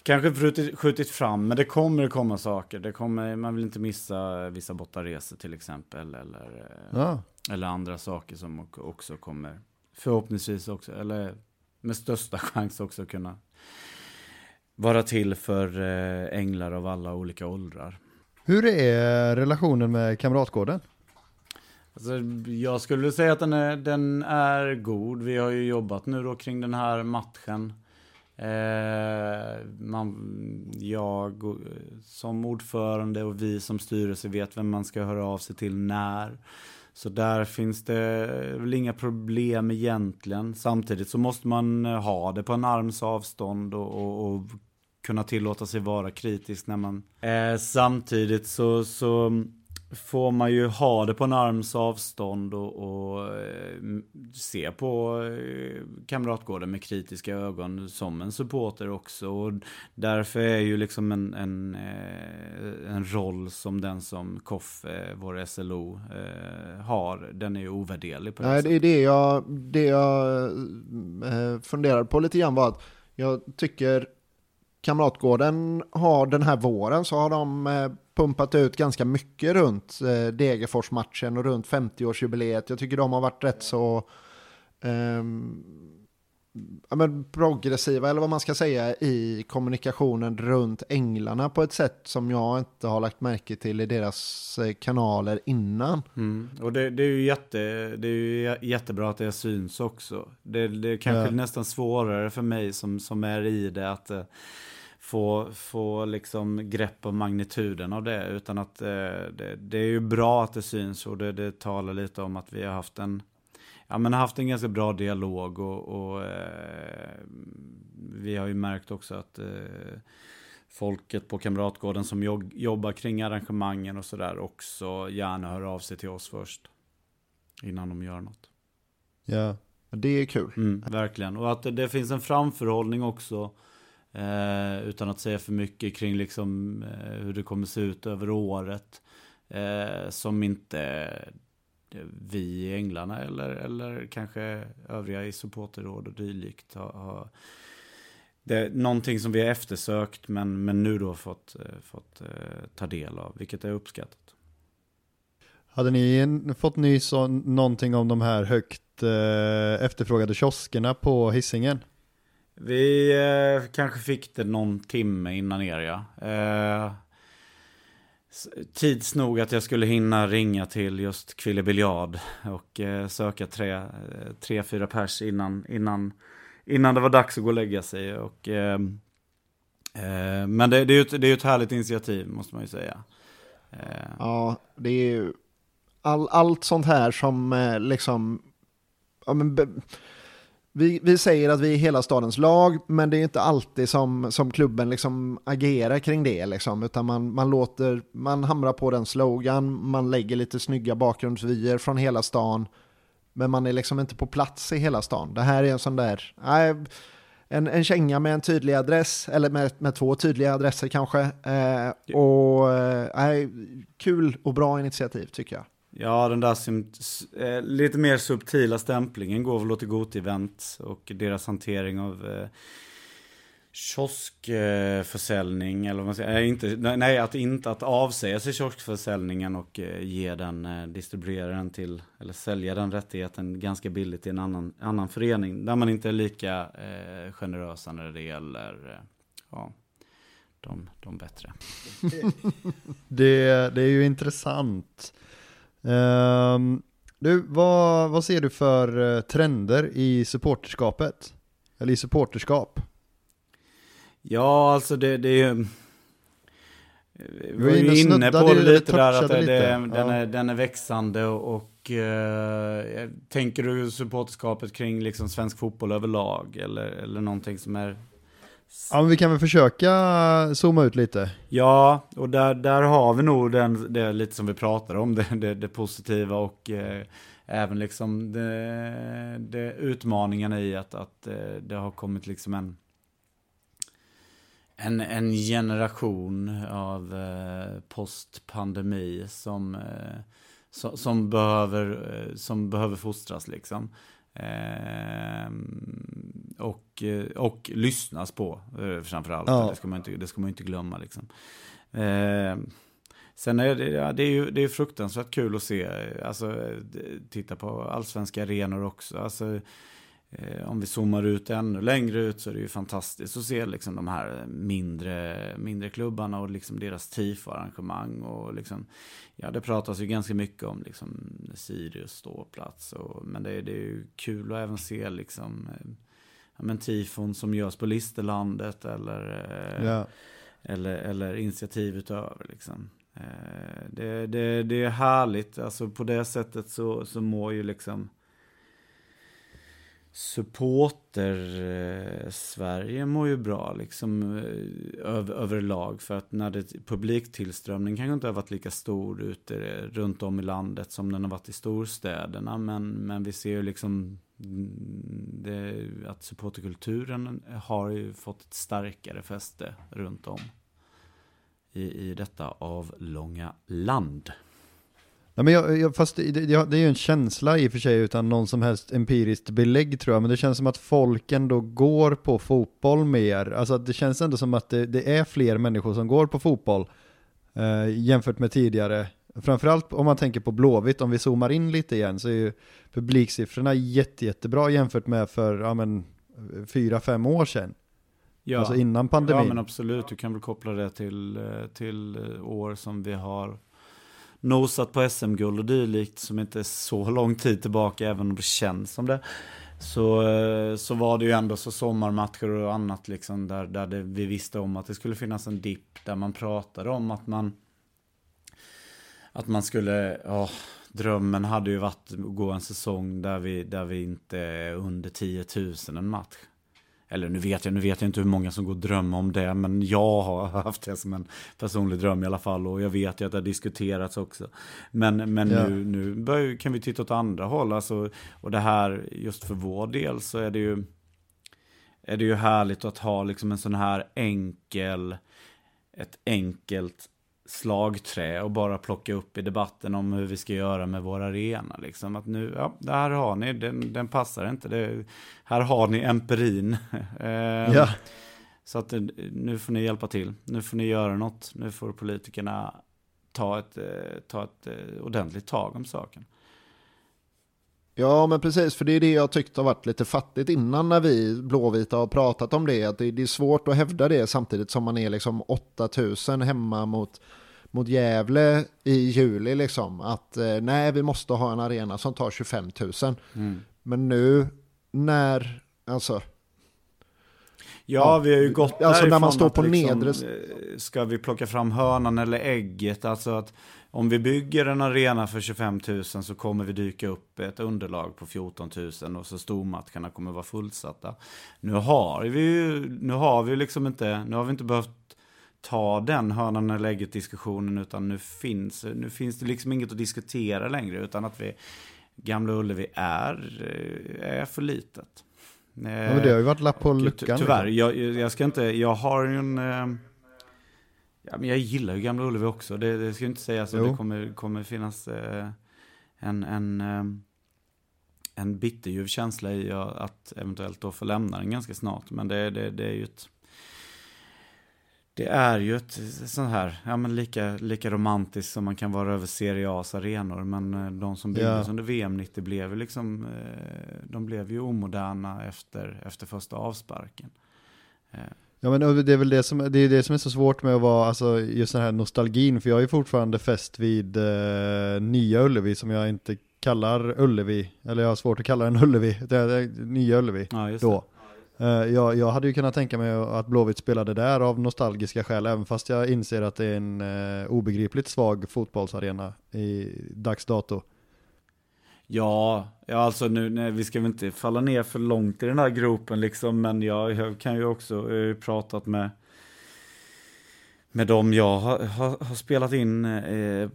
Kanske skjutit, skjutit fram, men det kommer komma saker. Det kommer, man vill inte missa vissa bortaresor till exempel. Eller, eh, Ja. eller andra saker som också kommer förhoppningsvis också, eller med största chans också kunna vara till för eh, änglar av alla olika åldrar. Hur är relationen med Kamratgården? Alltså, jag skulle säga att den är, den är god. Vi har ju jobbat nu då kring den här matchen. Eh, man, jag och- som ordförande och vi som styrelse vet vem man ska höra av sig till när. Så där finns det väl inga problem egentligen. Samtidigt så måste man eh, ha det på en arms avstånd och, och, och kunna tillåta sig vara kritisk när man... Eh, samtidigt så, så får man ju ha det på en arms avstånd och, och eh, se på eh, Kamratgården med kritiska ögon som en supporter också. Och därför är ju liksom en, en, eh, en roll som den som Koff, vår SLO, har, den är ju ovärderlig. På det Nej, det är det jag, det jag funderar på lite grann var att jag tycker Kamratgården har den här våren så har de pumpat ut ganska mycket runt eh, Degerfors-matchen och runt 50-årsjubileet. Jag tycker de har varit rätt så eh, ja, men progressiva, eller vad man ska säga, i kommunikationen runt änglarna på ett sätt som jag inte har lagt märke till i deras eh, kanaler innan. Mm. Och det, det, är ju jätte, det är ju jättebra att det syns också. Det, det är kanske ja. nästan svårare för mig som, som är i det att eh, få, få liksom grepp om magnituden av det. Utan att eh, det, det, är ju bra att det syns och det, det talar lite om att vi har haft en, ja, men haft en ganska bra dialog. Och, och eh, vi har ju märkt också att eh, folket på Kamratgården som jobbar kring arrangemangen och sådär också gärna hör av sig till oss först. Innan de gör något. Ja, det är kul. Mm, verkligen. Och att det, det finns en framförhållning också Eh, utan att säga för mycket kring liksom, eh, hur det kommer se ut över året. Eh, som inte eh, vi i Änglarna eller, eller kanske övriga i supporterråd och dylikt har, har det är någonting som vi har eftersökt men, men nu då fått, eh, fått eh, ta del av, vilket är uppskattat. Hade ni fått nys om någonting om de här högt eh, efterfrågade kioskerna på hissingen? Vi eh, kanske fick det någon timme innan er ja. Eh, tids nog att jag skulle hinna ringa till just Kville Biljard och eh, söka tre, eh, tre, fyra pers innan, innan, innan det var dags att gå och lägga sig. Och, eh, eh, men det, det, är ju ett, det är ett härligt initiativ måste man ju säga. Eh. Ja, det är ju all, allt sånt här som eh, liksom ja, men, vi, vi säger att vi är hela stadens lag, men det är inte alltid som, som klubben liksom agerar kring det. Liksom, utan man, man, låter, man hamrar på den slogan, man lägger lite snygga bakgrundsvyer från hela stan, men man är liksom inte på plats i hela stan. Det här är en sån där, nej, en, en känga med en tydlig adress, eller med, med två tydliga adresser kanske. Eh, och eh, kul och bra initiativ tycker jag. Ja, den där eh, lite mer subtila stämplingen går väl åt Goti-event och deras hantering av eh, kioskförsäljning, eller vad man säger, nej, inte, nej, att inte att avsäga sig kioskförsäljningen och eh, ge den, eh, distribuera den till, eller sälja den rättigheten ganska billigt till en annan, annan förening, där man inte är lika eh, generösa när det gäller, eh, ja, de, de bättre. det, det är ju intressant. Um, du, vad, vad ser du för uh, trender i supporterskapet? Eller i supporterskap? Ja, alltså det, det är ju... Vi var ju inne på det lite där, att det, lite. Det, ja. den, är, den är växande och, och uh, tänker du supporterskapet kring liksom svensk fotboll överlag eller, eller någonting som är Ja, men vi kan väl försöka zooma ut lite. Ja, och där, där har vi nog den, det lite som vi pratade om, det, det, det positiva och eh, även liksom det, det utmaningen i att, att eh, det har kommit liksom en, en, en generation av eh, postpandemi som, eh, som, som, behöver, eh, som behöver fostras liksom. Eh, och, och lyssnas på eh, framförallt. Ja. Det, ska man inte, det ska man inte glömma. Liksom. Eh, sen är det, ja, det är ju det är fruktansvärt kul att se, alltså titta på allsvenska arenor också. Alltså, Eh, om vi zoomar ut ännu längre ut så är det ju fantastiskt att se liksom de här mindre, mindre klubbarna och liksom deras tifo-arrangemang. Och liksom, ja, det pratas ju ganska mycket om liksom Sirius ståplats. Och, men det, det är ju kul att även se liksom, eh, ja, men tifon som görs på Listerlandet eller, eh, ja. eller, eller initiativ utöver. Liksom. Det, det, det är härligt, alltså på det sättet så, så mår ju liksom supporter-Sverige eh, mår ju bra liksom eh, över, överlag. För att när det, publiktillströmning kanske inte har varit lika stor ute eh, runt om i landet som den har varit i storstäderna. Men, men vi ser ju liksom mm, det, att supporterkulturen har ju fått ett starkare fäste runt om i, i detta avlånga land. Nej, men jag, jag, fast det, det, det är ju en känsla i och för sig utan någon som helst empiriskt belägg tror jag, men det känns som att folk ändå går på fotboll mer. Alltså det känns ändå som att det, det är fler människor som går på fotboll eh, jämfört med tidigare. Framförallt om man tänker på Blåvitt, om vi zoomar in lite igen så är ju publiksiffrorna jätte, jättebra jämfört med för ja, men, fyra, fem år sedan. Ja. Alltså innan pandemin. Ja men absolut, du kan väl koppla det till, eh, till eh, år som vi har nosat på SM-guld och dylikt som inte är så lång tid tillbaka även om det känns som det. Så, eh, så var det ju ändå så sommarmatcher och annat liksom där, där det, vi visste om att det skulle finnas en dipp där man pratade om att man att man skulle, ja, drömmen hade ju varit att gå en säsong där vi, där vi inte är under 10 000 en match. Eller nu vet jag, nu vet jag inte hur många som går och drömmer om det, men jag har haft det som en personlig dröm i alla fall. Och jag vet ju att det har diskuterats också. Men, men ja. nu, nu bör, kan vi titta åt andra håll. Alltså, och det här, just för vår del så är det ju, är det ju härligt att ha liksom en sån här enkel, ett enkelt slagträ och bara plocka upp i debatten om hur vi ska göra med vår arena. Liksom. Att nu, ja, det här har ni, den, den passar inte. Det, här har ni empirin. eh, ja. Så att eh, nu får ni hjälpa till. Nu får ni göra något. Nu får politikerna ta ett, eh, ta ett eh, ordentligt tag om saken. Ja, men precis, för det är det jag tyckte har varit lite fattigt innan när vi blåvita har pratat om det. Att det, är svårt att hävda det samtidigt som man är liksom 8000 hemma mot, mot Gävle i juli. Liksom. Att eh, nej, vi måste ha en arena som tar 25 000. Mm. Men nu när, alltså... Ja, vi har ju gått Alltså när man står på liksom, nedre... Eh, ska vi plocka fram hönan eller ägget? Alltså att om vi bygger en arena för 25 000 så kommer vi dyka upp ett underlag på 14 000 och så stormatcherna kommer vara fullsatta. Nu har vi ju, nu har vi liksom inte, nu har vi inte behövt ta den hörnan eller lägget diskussionen utan nu finns, nu finns det liksom inget att diskutera längre utan att vi, Gamla Ullevi är, eh, är för litet. Ja, men det har ju varit lapp på luckan. Tyvärr, jag, jag ska inte, jag har ju en eh, Ja, men jag gillar ju Gamla Ullevi också. Det, det ska jag inte säga. Så det kommer, kommer finnas eh, en, en, eh, en bitterljuv känsla i att eventuellt då få lämna den ganska snart. Men det, det, det är ju ett... Det är ju ett sånt här, ja men lika, lika romantiskt som man kan vara över Serie A's arenor. Men eh, de som byggdes ja. under VM 90 blev ju liksom, eh, de blev ju omoderna efter, efter första avsparken. Ja men det är väl det som, det är det som är så svårt med att vara, alltså just den här nostalgin, för jag är fortfarande fäst vid eh, Nya Ullevi som jag inte kallar Ullevi, eller jag har svårt att kalla den Ullevi, det är, Nya Ullevi ja, då. Eh, jag, jag, hade ju kunnat tänka mig att Blåvitt spelade där av nostalgiska skäl, även fast jag inser att det är en eh, obegripligt svag fotbollsarena i dags dato. Ja, ja alltså nu, nej, vi ska väl inte falla ner för långt i den här gropen liksom, men jag, jag kan ju också, jag har ju pratat med med dem jag har, har, har spelat in eh, eh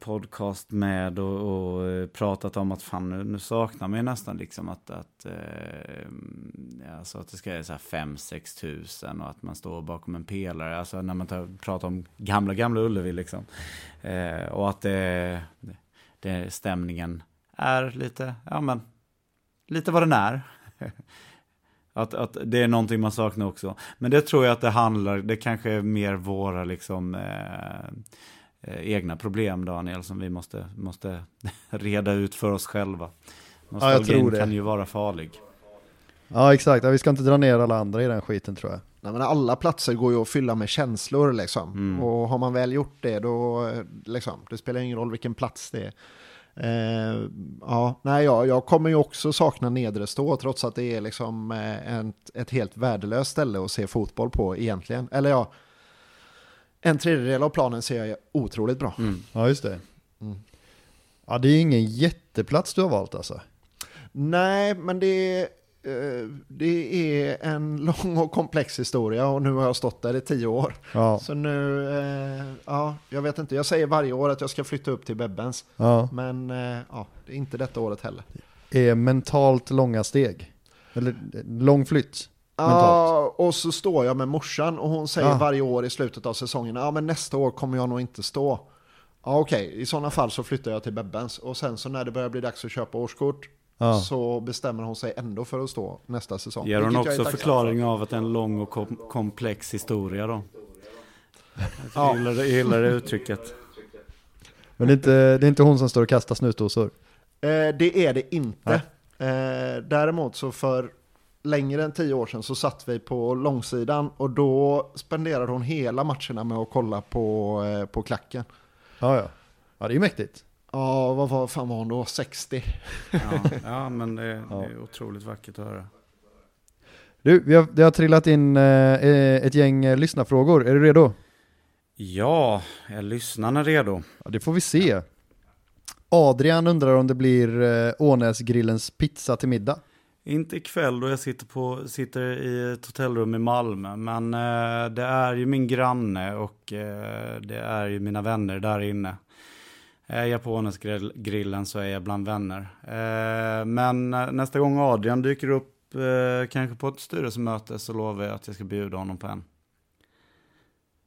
podcast med och, och, eh, pratat om att fan nu, nu saknar man ju nästan liksom att, att, eh, alltså att det ska vara 5-6 tusen och att man står bakom en pelare, alltså när man tar, pratar om gamla, gamla Ullevi liksom. Eh, och att det, det, stämningen är lite, ja men, lite vad den är. Att, att det är någonting man saknar också. Men det tror jag att det handlar, det kanske är mer våra liksom eh, eh egna problem Daniel som vi måste, måste reda ut för oss själva. Nostalgin ja, kan ju vara farlig. Ja exakt, ja, vi ska inte dra ner alla andra i den skiten tror jag. Nej, men alla platser går ju att fylla med känslor liksom. Mm. Och har man väl gjort det då, eh, liksom, det spelar ingen roll vilken plats det är. Eh, ja, nej, ja, jag kommer ju också sakna nedre stå trots att det är liksom eh, ett, ett helt värdelöst ställe att se fotboll på egentligen. Eller ja, en tredjedel av planen ser jag otroligt bra. Mm. Ja, just det. Mm. Ja, det är ingen jätteplats du har valt alltså. Nej, men det är det är en lång och komplex historia och nu har jag stått där i tio år. Ja, Så nu, eh, ja, jag vet inte. Jag säger varje år att jag ska flytta upp till Bebbens. ja. Men eh, ja, det är inte detta året heller. Är mentalt långa steg. Eller eh, lång flytt. Ja, Mentalt. och så står jag med morsan och hon säger Ja. varje år i slutet av säsongen, ja men nästa år kommer jag nog inte stå. Ja okej, i sådana fall så flyttar jag till Bebbens. Och sen så när det börjar bli dags att köpa årskort Ja. så bestämmer hon sig ändå för att stå nästa säsong. Ger hon också förklaring av att det är en lång och kom komplex historia då? Ja. Jag gillar, det, jag gillar det uttrycket. Men det är, inte, det är inte hon som står och kastar snusdosor. Eh, det är det inte. Eh, däremot så för längre än tio år sedan så satt vi på långsidan och då spenderade hon hela matcherna med att kolla på, eh, på klacken. Ja, ja. Ja, det är ju mäktigt. Ja, vad var, fan var hon då? 60? Ja, ja men det, det är otroligt vackert att höra. Du, vi har, det har trillat in eh, ett gäng eh, lyssnarfrågor. Är du redo? Ja, är lyssnarna redo? Ja, det får vi se. Adrian undrar om det blir eh, Ånäsgrillens pizza till middag. Inte ikväll då jag sitter, på, sitter i ett hotellrum i Malmö, men eh, det är ju min granne och eh, det är ju mina vänner där inne. Jag på Ånäsgrillen så är jag bland vänner. Eh, men eh, nästa gång Adrian dyker upp, eh, kanske på ett styrelsemöte, så lovar jag att jag ska bjuda honom på en.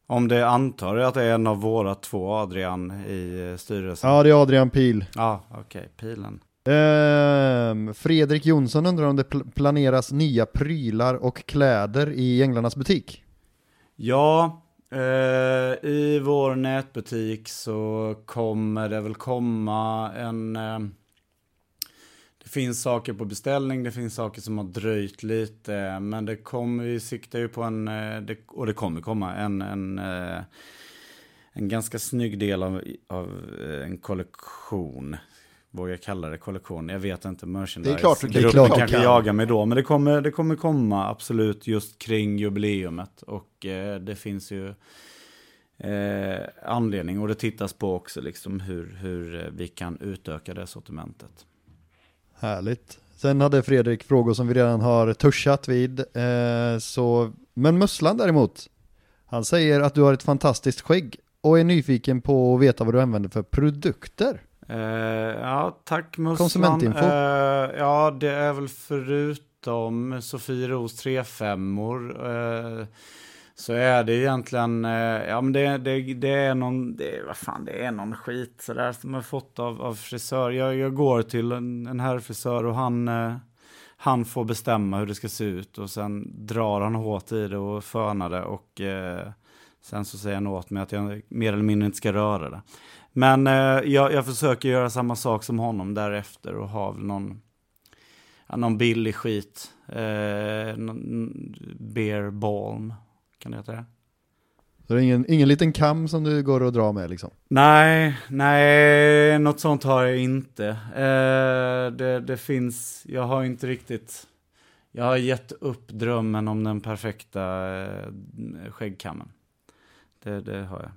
Om det antar jag att det är en av våra två Adrian i eh, styrelsen. Ja, det är Adrian Pil. Ja, okej, pilen. Ehm, Fredrik Jonsson undrar om det pl- planeras nya prylar och kläder i Änglarnas butik. Ja, eh, Eh, i vår nätbutik så kommer det väl komma en... Eh, det finns saker på beställning, det finns saker som har dröjt lite, men det kommer, vi siktar ju på en, eh, det, och det kommer komma en, en, en ganska snygg del av, av en kollektion. Vågar kalla det kollektion? Jag vet inte, merchandise. Det är klart du kan. Det är Gruppen klart du kanske kan. jagar mig då, men det kommer, det kommer komma absolut just kring jubileumet. Och eh, det finns ju eh, anledning, och det tittas på också, liksom hur, hur eh, vi kan utöka det sortimentet. Härligt. Sen hade Fredrik frågor som vi redan har touchat vid. Eh, så, men Musslan däremot, han säger att du har ett fantastiskt skägg och är nyfiken på att veta vad du använder för produkter. Eh, ja, tack Musslan. Konsumentinfo. Eh, ja, det är väl förutom Sofieros 35 or eh, så är det egentligen, ja men det, det, det är någon, det, vad fan, det är någon skit sådär som jag fått av, av frisör. Jag, jag går till en, en herrfrisör och han, han får bestämma hur det ska se ut och sen drar han hårt i det och fönar det och sen så säger han åt mig att jag mer eller mindre inte ska röra det. Men eh, jag, jag försöker göra samma sak som honom därefter och ha någon, ja, någon billig skit. Eh, beer balm, kan det heta det? Så det är ingen, ingen liten kam som du går och drar med liksom. Nej, nej, något sånt har jag inte. Eh, det, det finns, jag har inte riktigt, jag har gett upp drömmen om den perfekta eh, skäggkammen. Det, det har jag.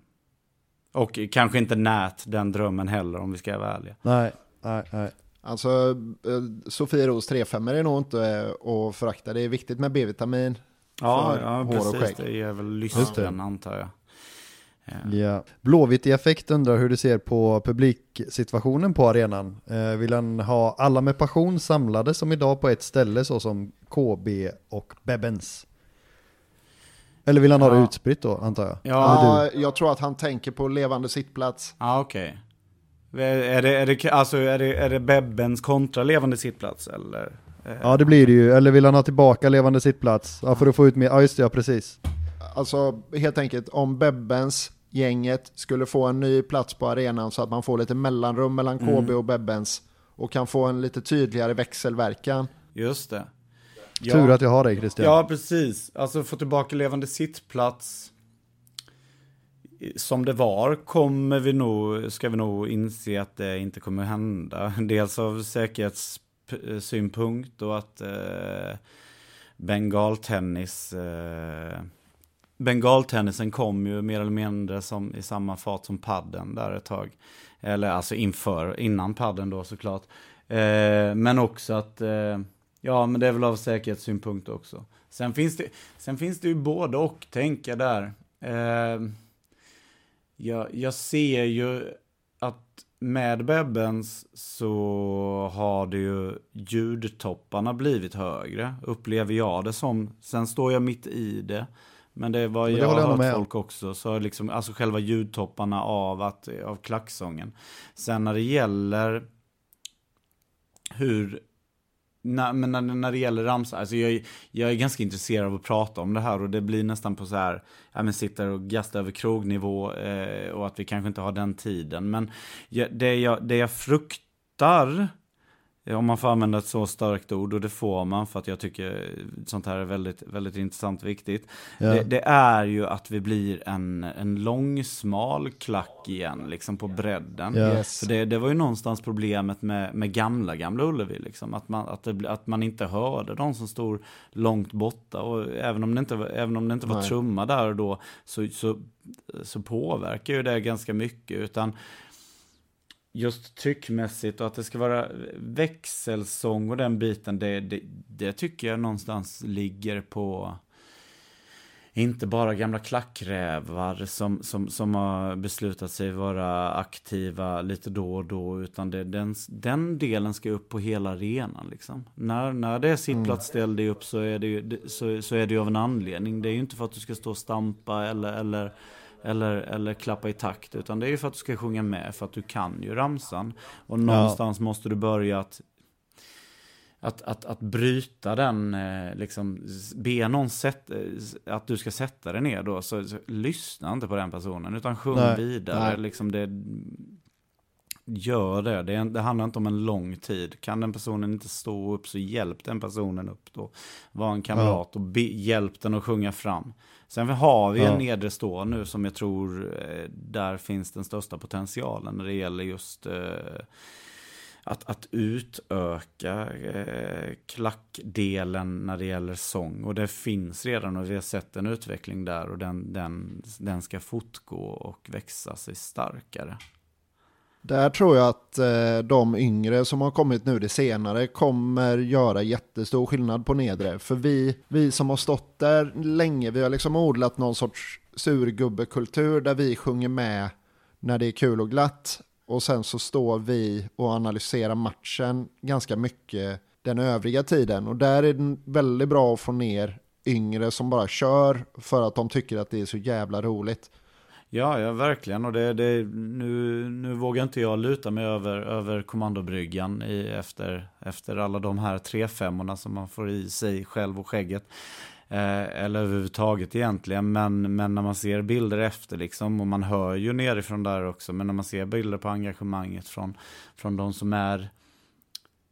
Och kanske inte nät den drömmen heller om vi ska vara ärliga. Nej, nej, nej. Alltså, eh, Sofieros 35 är nog inte eh, att förakta. Det är viktigt med B-vitamin. Ja, ja precis. Det är väl lyssnaren antar jag. Ja. Ja. Blåvitt i effekt undrar hur du ser på publiksituationen på arenan. Eh, vill han ha alla med passion samlade som idag på ett ställe så som KB och Bebbens? Eller vill han ha det Ja. utspritt då antar jag? Ja, Ja, jag tror att han tänker på levande sittplats. ah, okej. Är det, är, det, alltså, är, det, är det Bebbens kontra levande sittplats eller? Ja det blir det ju, eller vill han ha tillbaka levande sittplats? Ja för att få ut mer, ja just det, ja precis. Alltså helt enkelt om Bebbens gänget skulle få en ny plats på arenan så att man får lite mellanrum mellan KB Mm. och Bebbens och kan få en lite tydligare växelverkan. Just det. Tur att jag har dig Christian. Ja, precis. Alltså få tillbaka levande sittplats som det var kommer vi nog, ska vi nog inse att det inte kommer hända. Dels av säkerhetssynpunkt och att eh, bengaltennis eh, Bengaltennisen kom ju mer eller mindre som, i samma fart som padden där ett tag. Eller alltså inför, innan padden då såklart. Eh, men också att eh, Ja, men det är väl av säkerhetssynpunkt också. Sen finns det, sen finns det ju både och tänka där. Eh, jag, jag ser ju att med Bebbens så har det ju ljudtopparna blivit högre, upplever jag det som. Sen står jag mitt i det. Men det var jag har hört med folk också, så liksom, alltså själva ljudtopparna av, att, av klacksången. Sen när det gäller hur när, men när, när det gäller ramsa, alltså jag, jag är ganska intresserad av att prata om det här och det blir nästan på så här, ja men sitter och gastar över krognivå eh, och att vi kanske inte har den tiden. Men jag, det, jag, det jag fruktar, eh, om man får använda ett så starkt ord, och det får man för att jag tycker sånt här är väldigt, väldigt intressant och viktigt. Ja. Det, det är ju att vi blir en, en lång, smal klack igen, liksom på bredden. Yes. För det, det var ju någonstans problemet med, med gamla, gamla Ullevi. Liksom. Att, man, att, det, att man inte hörde de som stod långt borta. Och även om det inte, var- även om det inte var Nej. trumma där och då så, så, så påverkar ju det ganska mycket. Utan just tryckmässigt och att det ska vara växelsång och den biten, det, det, det tycker jag någonstans ligger på inte bara gamla klackrävar som, som, som har beslutat sig vara aktiva lite då och då, utan det, den, den delen ska upp på hela arenan. Liksom. När, när det är sittplats, ställ dig upp så är, det ju, det- så, så är det ju av en anledning. Det är ju inte för att du ska stå och stampa eller, eller, eller, eller klappa i takt, utan det är ju för att du ska sjunga med, för att du kan ju ramsan. Och någonstans måste du börja att att, att, att bryta den, eh, liksom, be någon sätt, eh, att du ska sätta dig ner då, så, så lyssna inte på den personen, utan sjung Nej, vidare. nej. Liksom det, gör det. Det, det handlar inte om en lång tid. Kan den personen inte stå upp, så hjälp den personen upp då. Var en kamrat och be, hjälp den att sjunga fram. Sen har vi Ja. en nedre stå nu som jag tror, eh, där finns den största potentialen när det gäller just eh, att, att utöka eh, klackdelen när det gäller sång. Och det finns redan och vi har sett en utveckling där och den, den, den ska fortgå och växa sig starkare. Där tror jag att eh, de yngre som har kommit nu det senare kommer göra jättestor skillnad på nedre. För vi, vi som har stått där länge, vi har liksom odlat någon sorts surgubbekultur där vi sjunger med när det är kul och glatt. Och sen så står vi och analyserar matchen ganska mycket den övriga tiden. Och där är det väldigt bra att få ner yngre som bara kör för att de tycker att det är så jävla roligt. Ja, ja verkligen. Och det, det, nu, nu vågar inte jag luta mig över, över kommandobryggan i, efter, efter alla de här tre femmorna som man får i sig själv och skägget. Eh, eller överhuvudtaget egentligen. Men, men när man ser bilder efter liksom, och man hör ju nerifrån där också, men när man ser bilder på engagemanget från, från de som är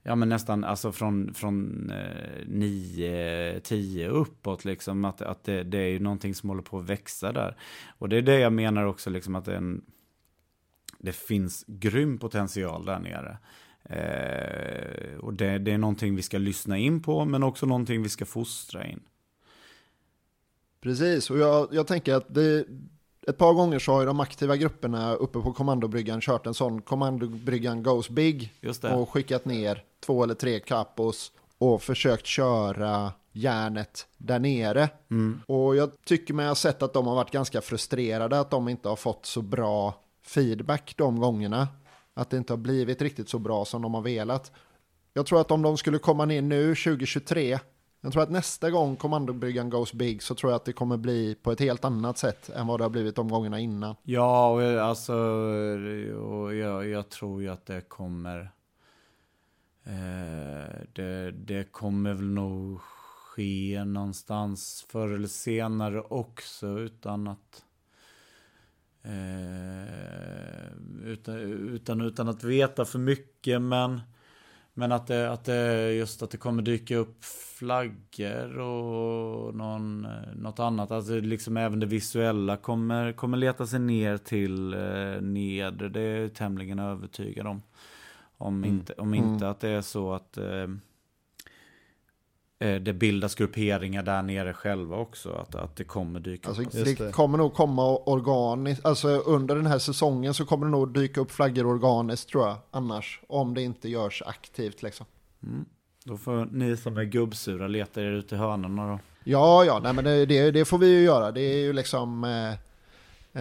Ja men nästan alltså från, från eh, 9-10 uppåt liksom. Att, att det, det är ju någonting som håller på att växa där. Och det är det jag menar också liksom att det, en, det finns grym potential där nere. Eh, och det, det är någonting vi ska lyssna in på men också någonting vi ska fostra in. Precis, och jag, jag tänker att det, ett par gånger så har ju de aktiva grupperna uppe på kommandobryggan kört en sån kommandobryggan goes big och skickat ner två eller tre kapos och försökt köra järnet där nere. Mm. Och jag tycker mig ha sett att de har varit ganska frustrerade att de inte har fått så bra feedback de gångerna. Att det inte har blivit riktigt så bra som de har velat. Jag tror att om de skulle komma ner nu 2023, jag tror att nästa gång kommandobryggan goes big så tror jag att det kommer bli på ett helt annat sätt än vad det har blivit de gångerna innan. Ja, och jag- alltså, och jag, jag tror ju att det kommer, eh, det, det kommer väl nog ske någonstans förr eller senare också utan att, eh, utan, utan, utan att veta för mycket, men men att det, att det just att det kommer dyka upp flaggor och någon, något annat. Alltså liksom även det visuella kommer, kommer leta sig ner till eh, nedre. Det är jag tämligen övertygad om. Om inte, om inte att det är så att eh, det bildas grupperingar där nere själva också. Att, att det kommer dyka Alltså, upp. det, kommer nog komma organiskt, alltså under den här säsongen så kommer det nog dyka upp flaggor organiskt tror jag, annars, om det inte görs aktivt liksom. Mm. Då får ni som är gubbsura leta er ut i hörnorna då. Ja, ja, nej, men det, det, det får vi ju göra. Det är ju liksom... Eh,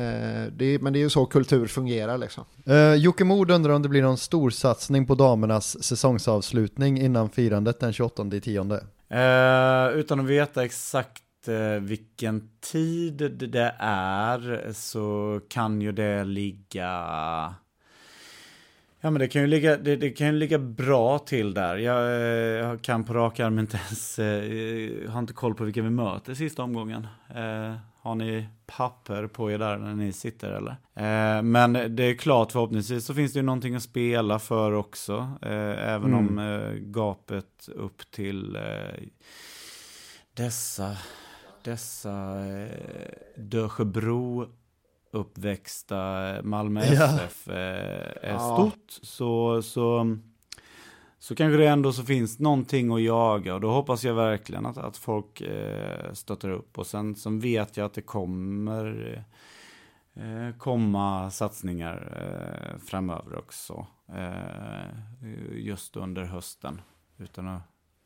eh, det, men det är ju så kultur fungerar liksom. Uh, Jocke Mod undrar om det blir någon storsatsning på damernas säsongsavslutning innan firandet den 28 tionde. Eh, utan att veta exakt eh, vilken tid det är så kan ju det ligga Ja men det kan ju ligga, det, det kan ju ligga bra till där. Jag, eh, jag kan på rak arm inte ens, eh, har inte koll på vilka vi möter sista omgången. Eh, Eh, har ni papper på er där när ni sitter eller? Eh, men det är klart förhoppningsvis så finns det ju någonting att spela för också. Eh, även mm. om eh, gapet upp till eh, dessa, dessa eh, Dösjebro uppväxta Malmö FF ja. är ja. stort så, så, så kanske det ändå så finns någonting att jaga och då hoppas jag verkligen att, att folk eh, stöttar upp och sen så vet jag att det kommer eh, komma satsningar eh, framöver också eh, just under hösten utan att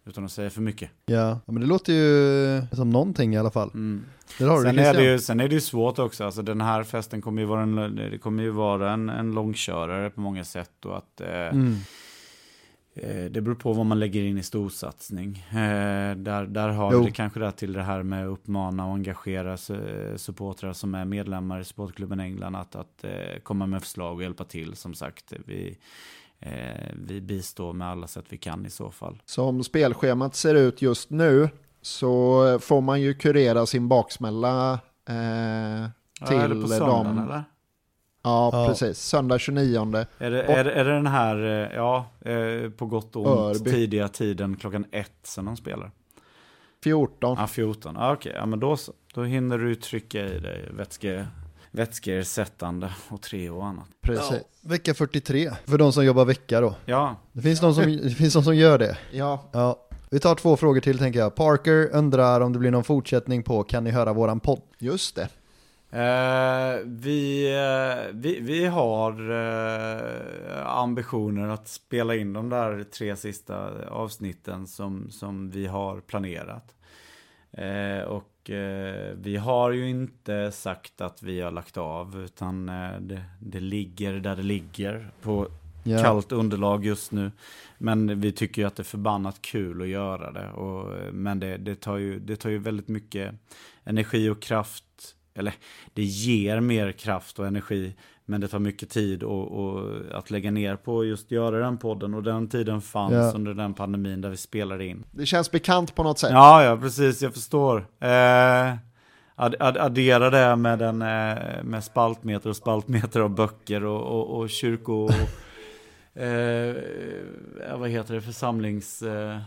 utan att säga för mycket. Ja, men det låter ju som någonting i alla fall. Mm. har sen, är det ju, sen är det ju svårt också, alltså den här festen kommer ju vara en, det kommer ju vara en, en långkörare på många sätt och att eh, mm. Eh, det beror på vad man lägger in i storsatsning. Eh, där, där har jo. det kanske det till det här med att uppmana och engagera supportrar som är medlemmar i Sportklubben England att, att eh, komma med förslag och hjälpa till. Som sagt, vi eh, vi bistår med alla sätt vi kan i så fall. Som spelschemat ser ut just nu så får man ju kurera sin baksmälla eh, till ja, är det på söndagen, dem. Eller? Ja, ja, precis. Söndag 29. Är det, är, är det den här, eh, ja, eh, på gott och ont, Örby. tidiga tiden klockan ett sen de spelar? 14. Ja, 14. Ja, okej, ja, men då så. Då hinner du trycka i dig vätske, vätskeersättande och tre och annat. Precis. Ja. Vecka 43, för de som jobbar vecka då. Ja. Det finns de som, det finns de som gör det. Ja. ja. Vi tar två frågor till tänker jag. Parker undrar om det blir någon fortsättning på Kan ni höra våran podd? Just det. Uh, vi, uh, vi, vi har uh, ambitioner att spela in de där tre sista avsnitten som, som vi har planerat. och eh, vi har ju inte sagt att vi har lagt av utan eh, det, det, ligger där det ligger på yeah. kallt underlag just nu. Men vi tycker ju att det är förbannat kul att göra det. Och, men det, det, tar ju, det tar ju väldigt mycket energi och kraft. Eller det ger mer kraft och energi men det tar mycket tid och, och, att lägga ner på just göra den podden och den tiden fanns ja. under den pandemin där vi spelade in. Det känns bekant på något sätt. Ja, ja, precis, jag förstår. Eh, ad, ad, addera det med, en, eh, med spaltmeter och spaltmeter av böcker och, och, och kyrko... Och, eh, vad heter det, församlings... Eh,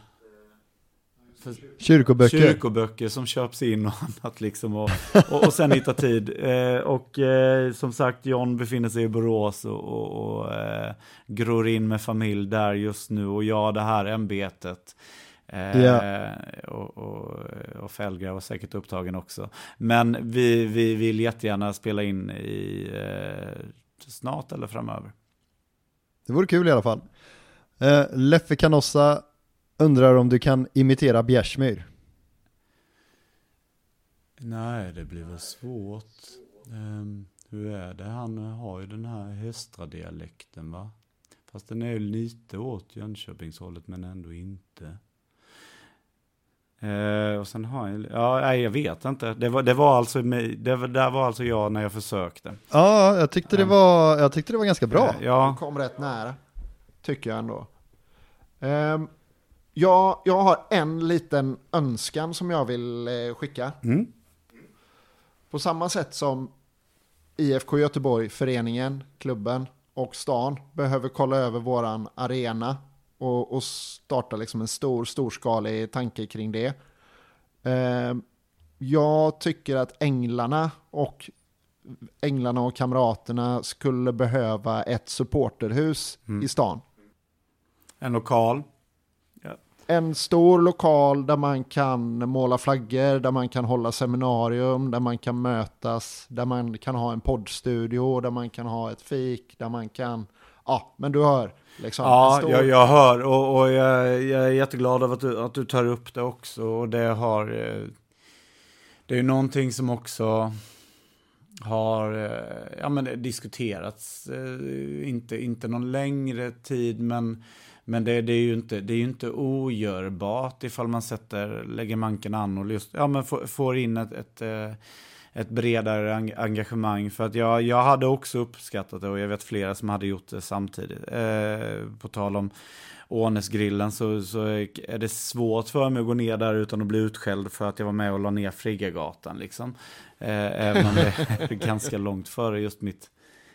Kyrkoböcker. Kyrkoböcker som köps in och annat liksom. Och, och, och sen hitta tid. Eh, och eh, som sagt, John befinner sig i Borås och, och, och eh, gror in med familj där just nu. Och jag det här ämbetet. Ja. Och, och, och Felgra var säkert upptagen också. Men vi, vi vill jättegärna spela in i eh, snart eller framöver. Det vore kul i alla fall. Eh, Leffe Canossa Undrar om du kan imitera Bjärsmyr? Nej, det blir väl svårt. Um, hur är det? Han har ju den här Höstra-dialekten va? Fast den är ju lite åt Jönköpingshållet men ändå inte. Uh, och sen har jag, ja, nej, jag vet inte. Det var, det var alltså, det var, där var alltså jag när jag försökte. Ja, jag tyckte det var, jag tyckte det var ganska bra. Uh, ja. Du kom rätt nära, tycker jag ändå. Um, Ja, jag har en liten önskan som jag vill eh, skicka. Mm. På samma sätt som IFK Göteborg, föreningen, klubben och stan behöver kolla över våran arena och, och starta liksom en stor, storskalig tanke kring det. Eh, jag tycker att Änglarna och Änglarna och Kamraterna skulle behöva ett supporterhus mm. i stan. En lokal en stor lokal där man kan måla flaggor, där man kan hålla seminarium, där man kan mötas, där man kan ha en poddstudio, där man kan ha ett fik, där man kan, Ja, men du hör. Liksom, Ja, stor- jag, jag hör och, och jag, jag är jätteglad av att du, att du tar upp det också. Och det har... eh, Det är någonting som också har eh, ja, men diskuterats, eh, inte, inte någon längre tid, men, men det, det, är ju inte, det är ju inte ogörbart ifall man sätter, lägger manken an och just, ja, men får, får in ett, ett, eh, ett bredare engagemang. För att jag, jag hade också uppskattat det och jag vet flera som hade gjort det samtidigt. Eh, på tal om Ånäsgrillen så, så är det svårt för mig att gå ner där utan att bli utskälld för att jag var med och la ner Friggagatan. Liksom. Eh, även om det är ganska långt före just mitt,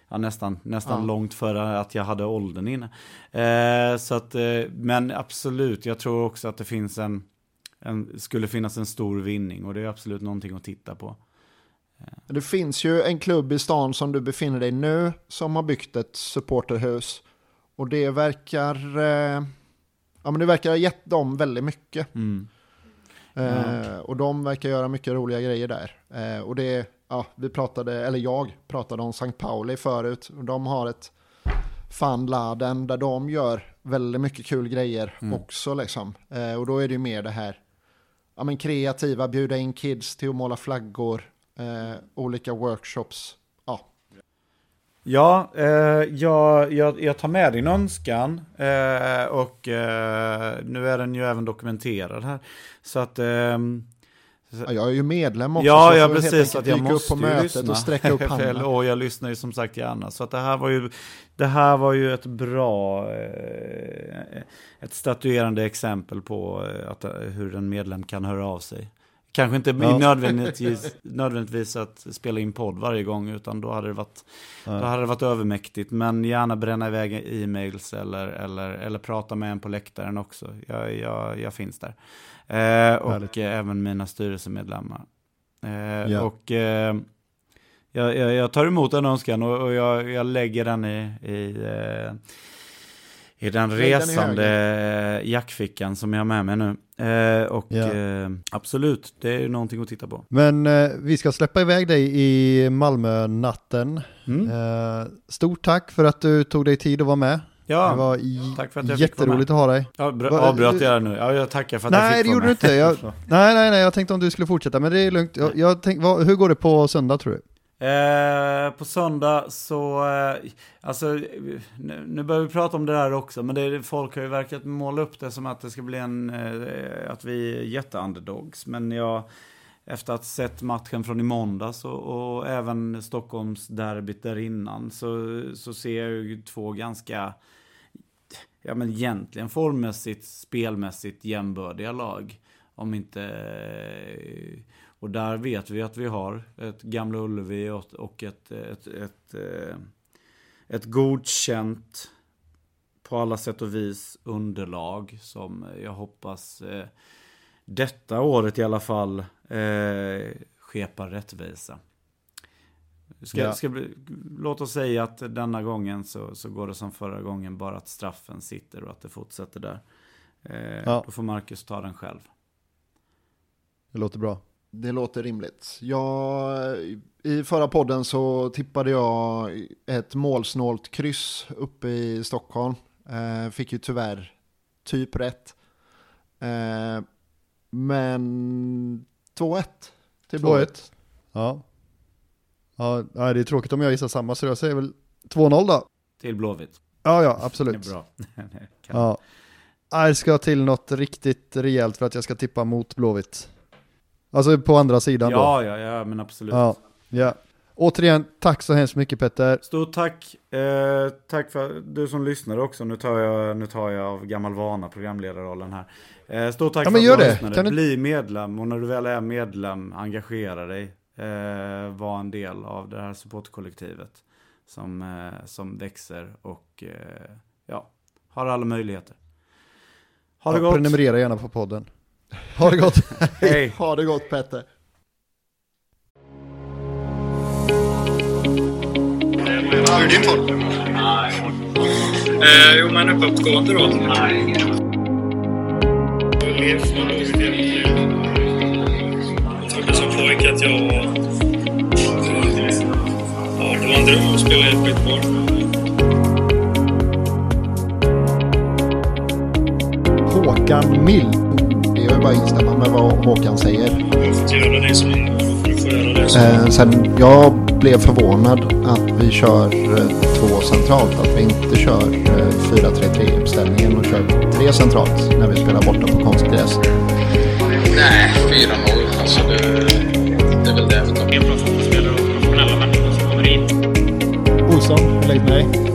ja, nästan, nästan Ja. långt före att jag hade åldern inne. Eh, så att, eh, men absolut, jag tror också att det finns en, en, skulle finnas en stor vinning och det är absolut någonting att titta på. Det finns ju en klubb i stan som du befinner dig nu som har byggt ett supporterhus. Och det verkar, eh, ja, men det verkar ha gett dem väldigt mycket. Mm. Eh, och de verkar göra mycket roliga grejer där. Eh, och det, ja, vi pratade, eller jag pratade om St. Pauli förut. De har ett fanladen där de gör väldigt mycket kul grejer också liksom. Eh, och då är det ju mer det här, ja men kreativa, bjuda in kids till att måla flaggor, eh, olika workshops. Ja, Ja, eh, jag, jag, jag tar med din önskan eh, och eh, nu är den ju även dokumenterad här. Så att... Ja, jag är ju medlem också. så Ja, jag ja precis. enkelt Att jag dyka upp måste på ju mötet lyssna. och sträcka upp handen. och jag lyssnar ju som sagt gärna. Så att det här var ju, det här var ju ett bra, eh, ett statuerande exempel på eh, att, eh, hur en medlem kan höra av sig. Kanske inte Ja. nödvändigtvis, nödvändigtvis att spela in podd varje gång, utan då hade det varit, då hade det varit övermäktigt. Men gärna bränna iväg e-mails eller, eller, eller prata med en på läktaren också. Jag, jag, jag finns där. Eh, och Härligt. även mina styrelsemedlemmar. Eh, Ja. Och eh, jag, jag, jag tar emot den önskan och, och jag, jag lägger den i, i, eh, i den den resande eh, jackfickan som jag har med mig nu. Eh, och Ja. eh, absolut, det är någonting att titta på. Men eh, vi ska släppa iväg dig i Malmö-natten. Mm. Eh, stort tack för att du tog dig tid att vara med. Det Ja, var i- tack för att jag fick jätteroligt att ha dig. ja br- Vad- avbröt jag nu? Ja, jag tackar för att jag Nej, fick det vara gjorde du med. inte. Jag, nej, nej, nej, jag tänkte om du skulle fortsätta, men det är lugnt. Jag, jag tänk, vad, hur går det på söndag tror du? Eh, på söndag så, eh, alltså, nu, nu börjar vi prata om det där också, men det, folk har ju verkat måla upp det som att det ska bli en, eh, att vi är jätteunderdogs. Men jag, efter att ha sett matchen från i måndags och, och även Stockholms derbyt där innan, så, så ser jag ju två ganska, ja men egentligen formmässigt, spelmässigt jämbördiga lag. Om inte... Eh, och där vet vi att vi har ett Gamla Ullevi och, ett, ett, ett, eh, ett godkänt på alla sätt och vis underlag som jag hoppas eh, detta året i alla fall eh, skepar rättvisa. Ska, Ja. ska låt oss säga att denna gången så, så går det som förra gången, bara att straffen sitter och att det fortsätter där. Eh, Ja. Då får Marcus ta den själv. Det låter bra. Det låter rimligt. Jag, I förra podden så tippade jag ett målsnålt kryss uppe i Stockholm. Eh, fick ju tyvärr typ rätt. Eh, men 2-1 till Blåvitt. 2-1. Ja. Ja, det är tråkigt om jag gissar samma, så jag säger väl 2-0 då. Till Blåvitt. Ja, ja, Det är absolut. bra. Kan- Ja. Det ska till något riktigt rejält för att jag ska tippa mot Blåvitt. Alltså på andra sidan då. Ja, ja, ja, men absolut. Ja, ja. Återigen, tack så hemskt mycket Petter. Stort tack. Eh, tack för du som lyssnade också. Nu tar jag, nu tar jag av gammal vana programledarrollen här. Eh, stort tack Ja, för att du det. lyssnade. Kan du- Bli medlem och när du väl är medlem, engagera dig. Eh, var en del av det här supportkollektivet som, eh, som växer och eh, ja, har alla möjligheter. Ha det Ja, gott. Prenumerera gärna på podden. Ha det gott. Hej. Ha det gott Petter. Hur är din form? Nej. Eh, jo, men uppåtgående då? Nej. Jag trodde som pojke att jag var... Ja, det var en dröm att spela i ett skitbord. Håkan Mild. Det är bara instämma med vad Håkan säger. Jag har fått göra det som du får göra det som... Eh, sen jag blev förvånad att vi kör eh, två centralt. Att vi inte kör eh, 4-3-3 uppställningen och kör tre centralt när vi spelar borta på konstgräs. Nej, 4-0. Alltså det, det är väl det. Helt bra fotbollsspelare och professionella människor som kommer hit. Olsson, lägg mig. Matanovic,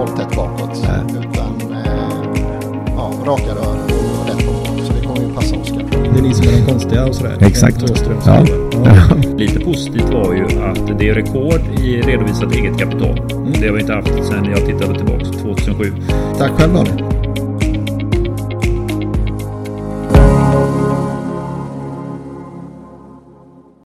håll tätt bakåt. Utan eh, ja, raka rör och rätt på mål. Så det kommer ju passa Oskar. Det är ni som är de konstiga och sådär. Exakt. Ja. ja. Lite positivt var ju att det är rekord i redovisat eget kapital. Det har vi inte haft sedan jag tittade tillbaka 2007. Tack själv Daniel.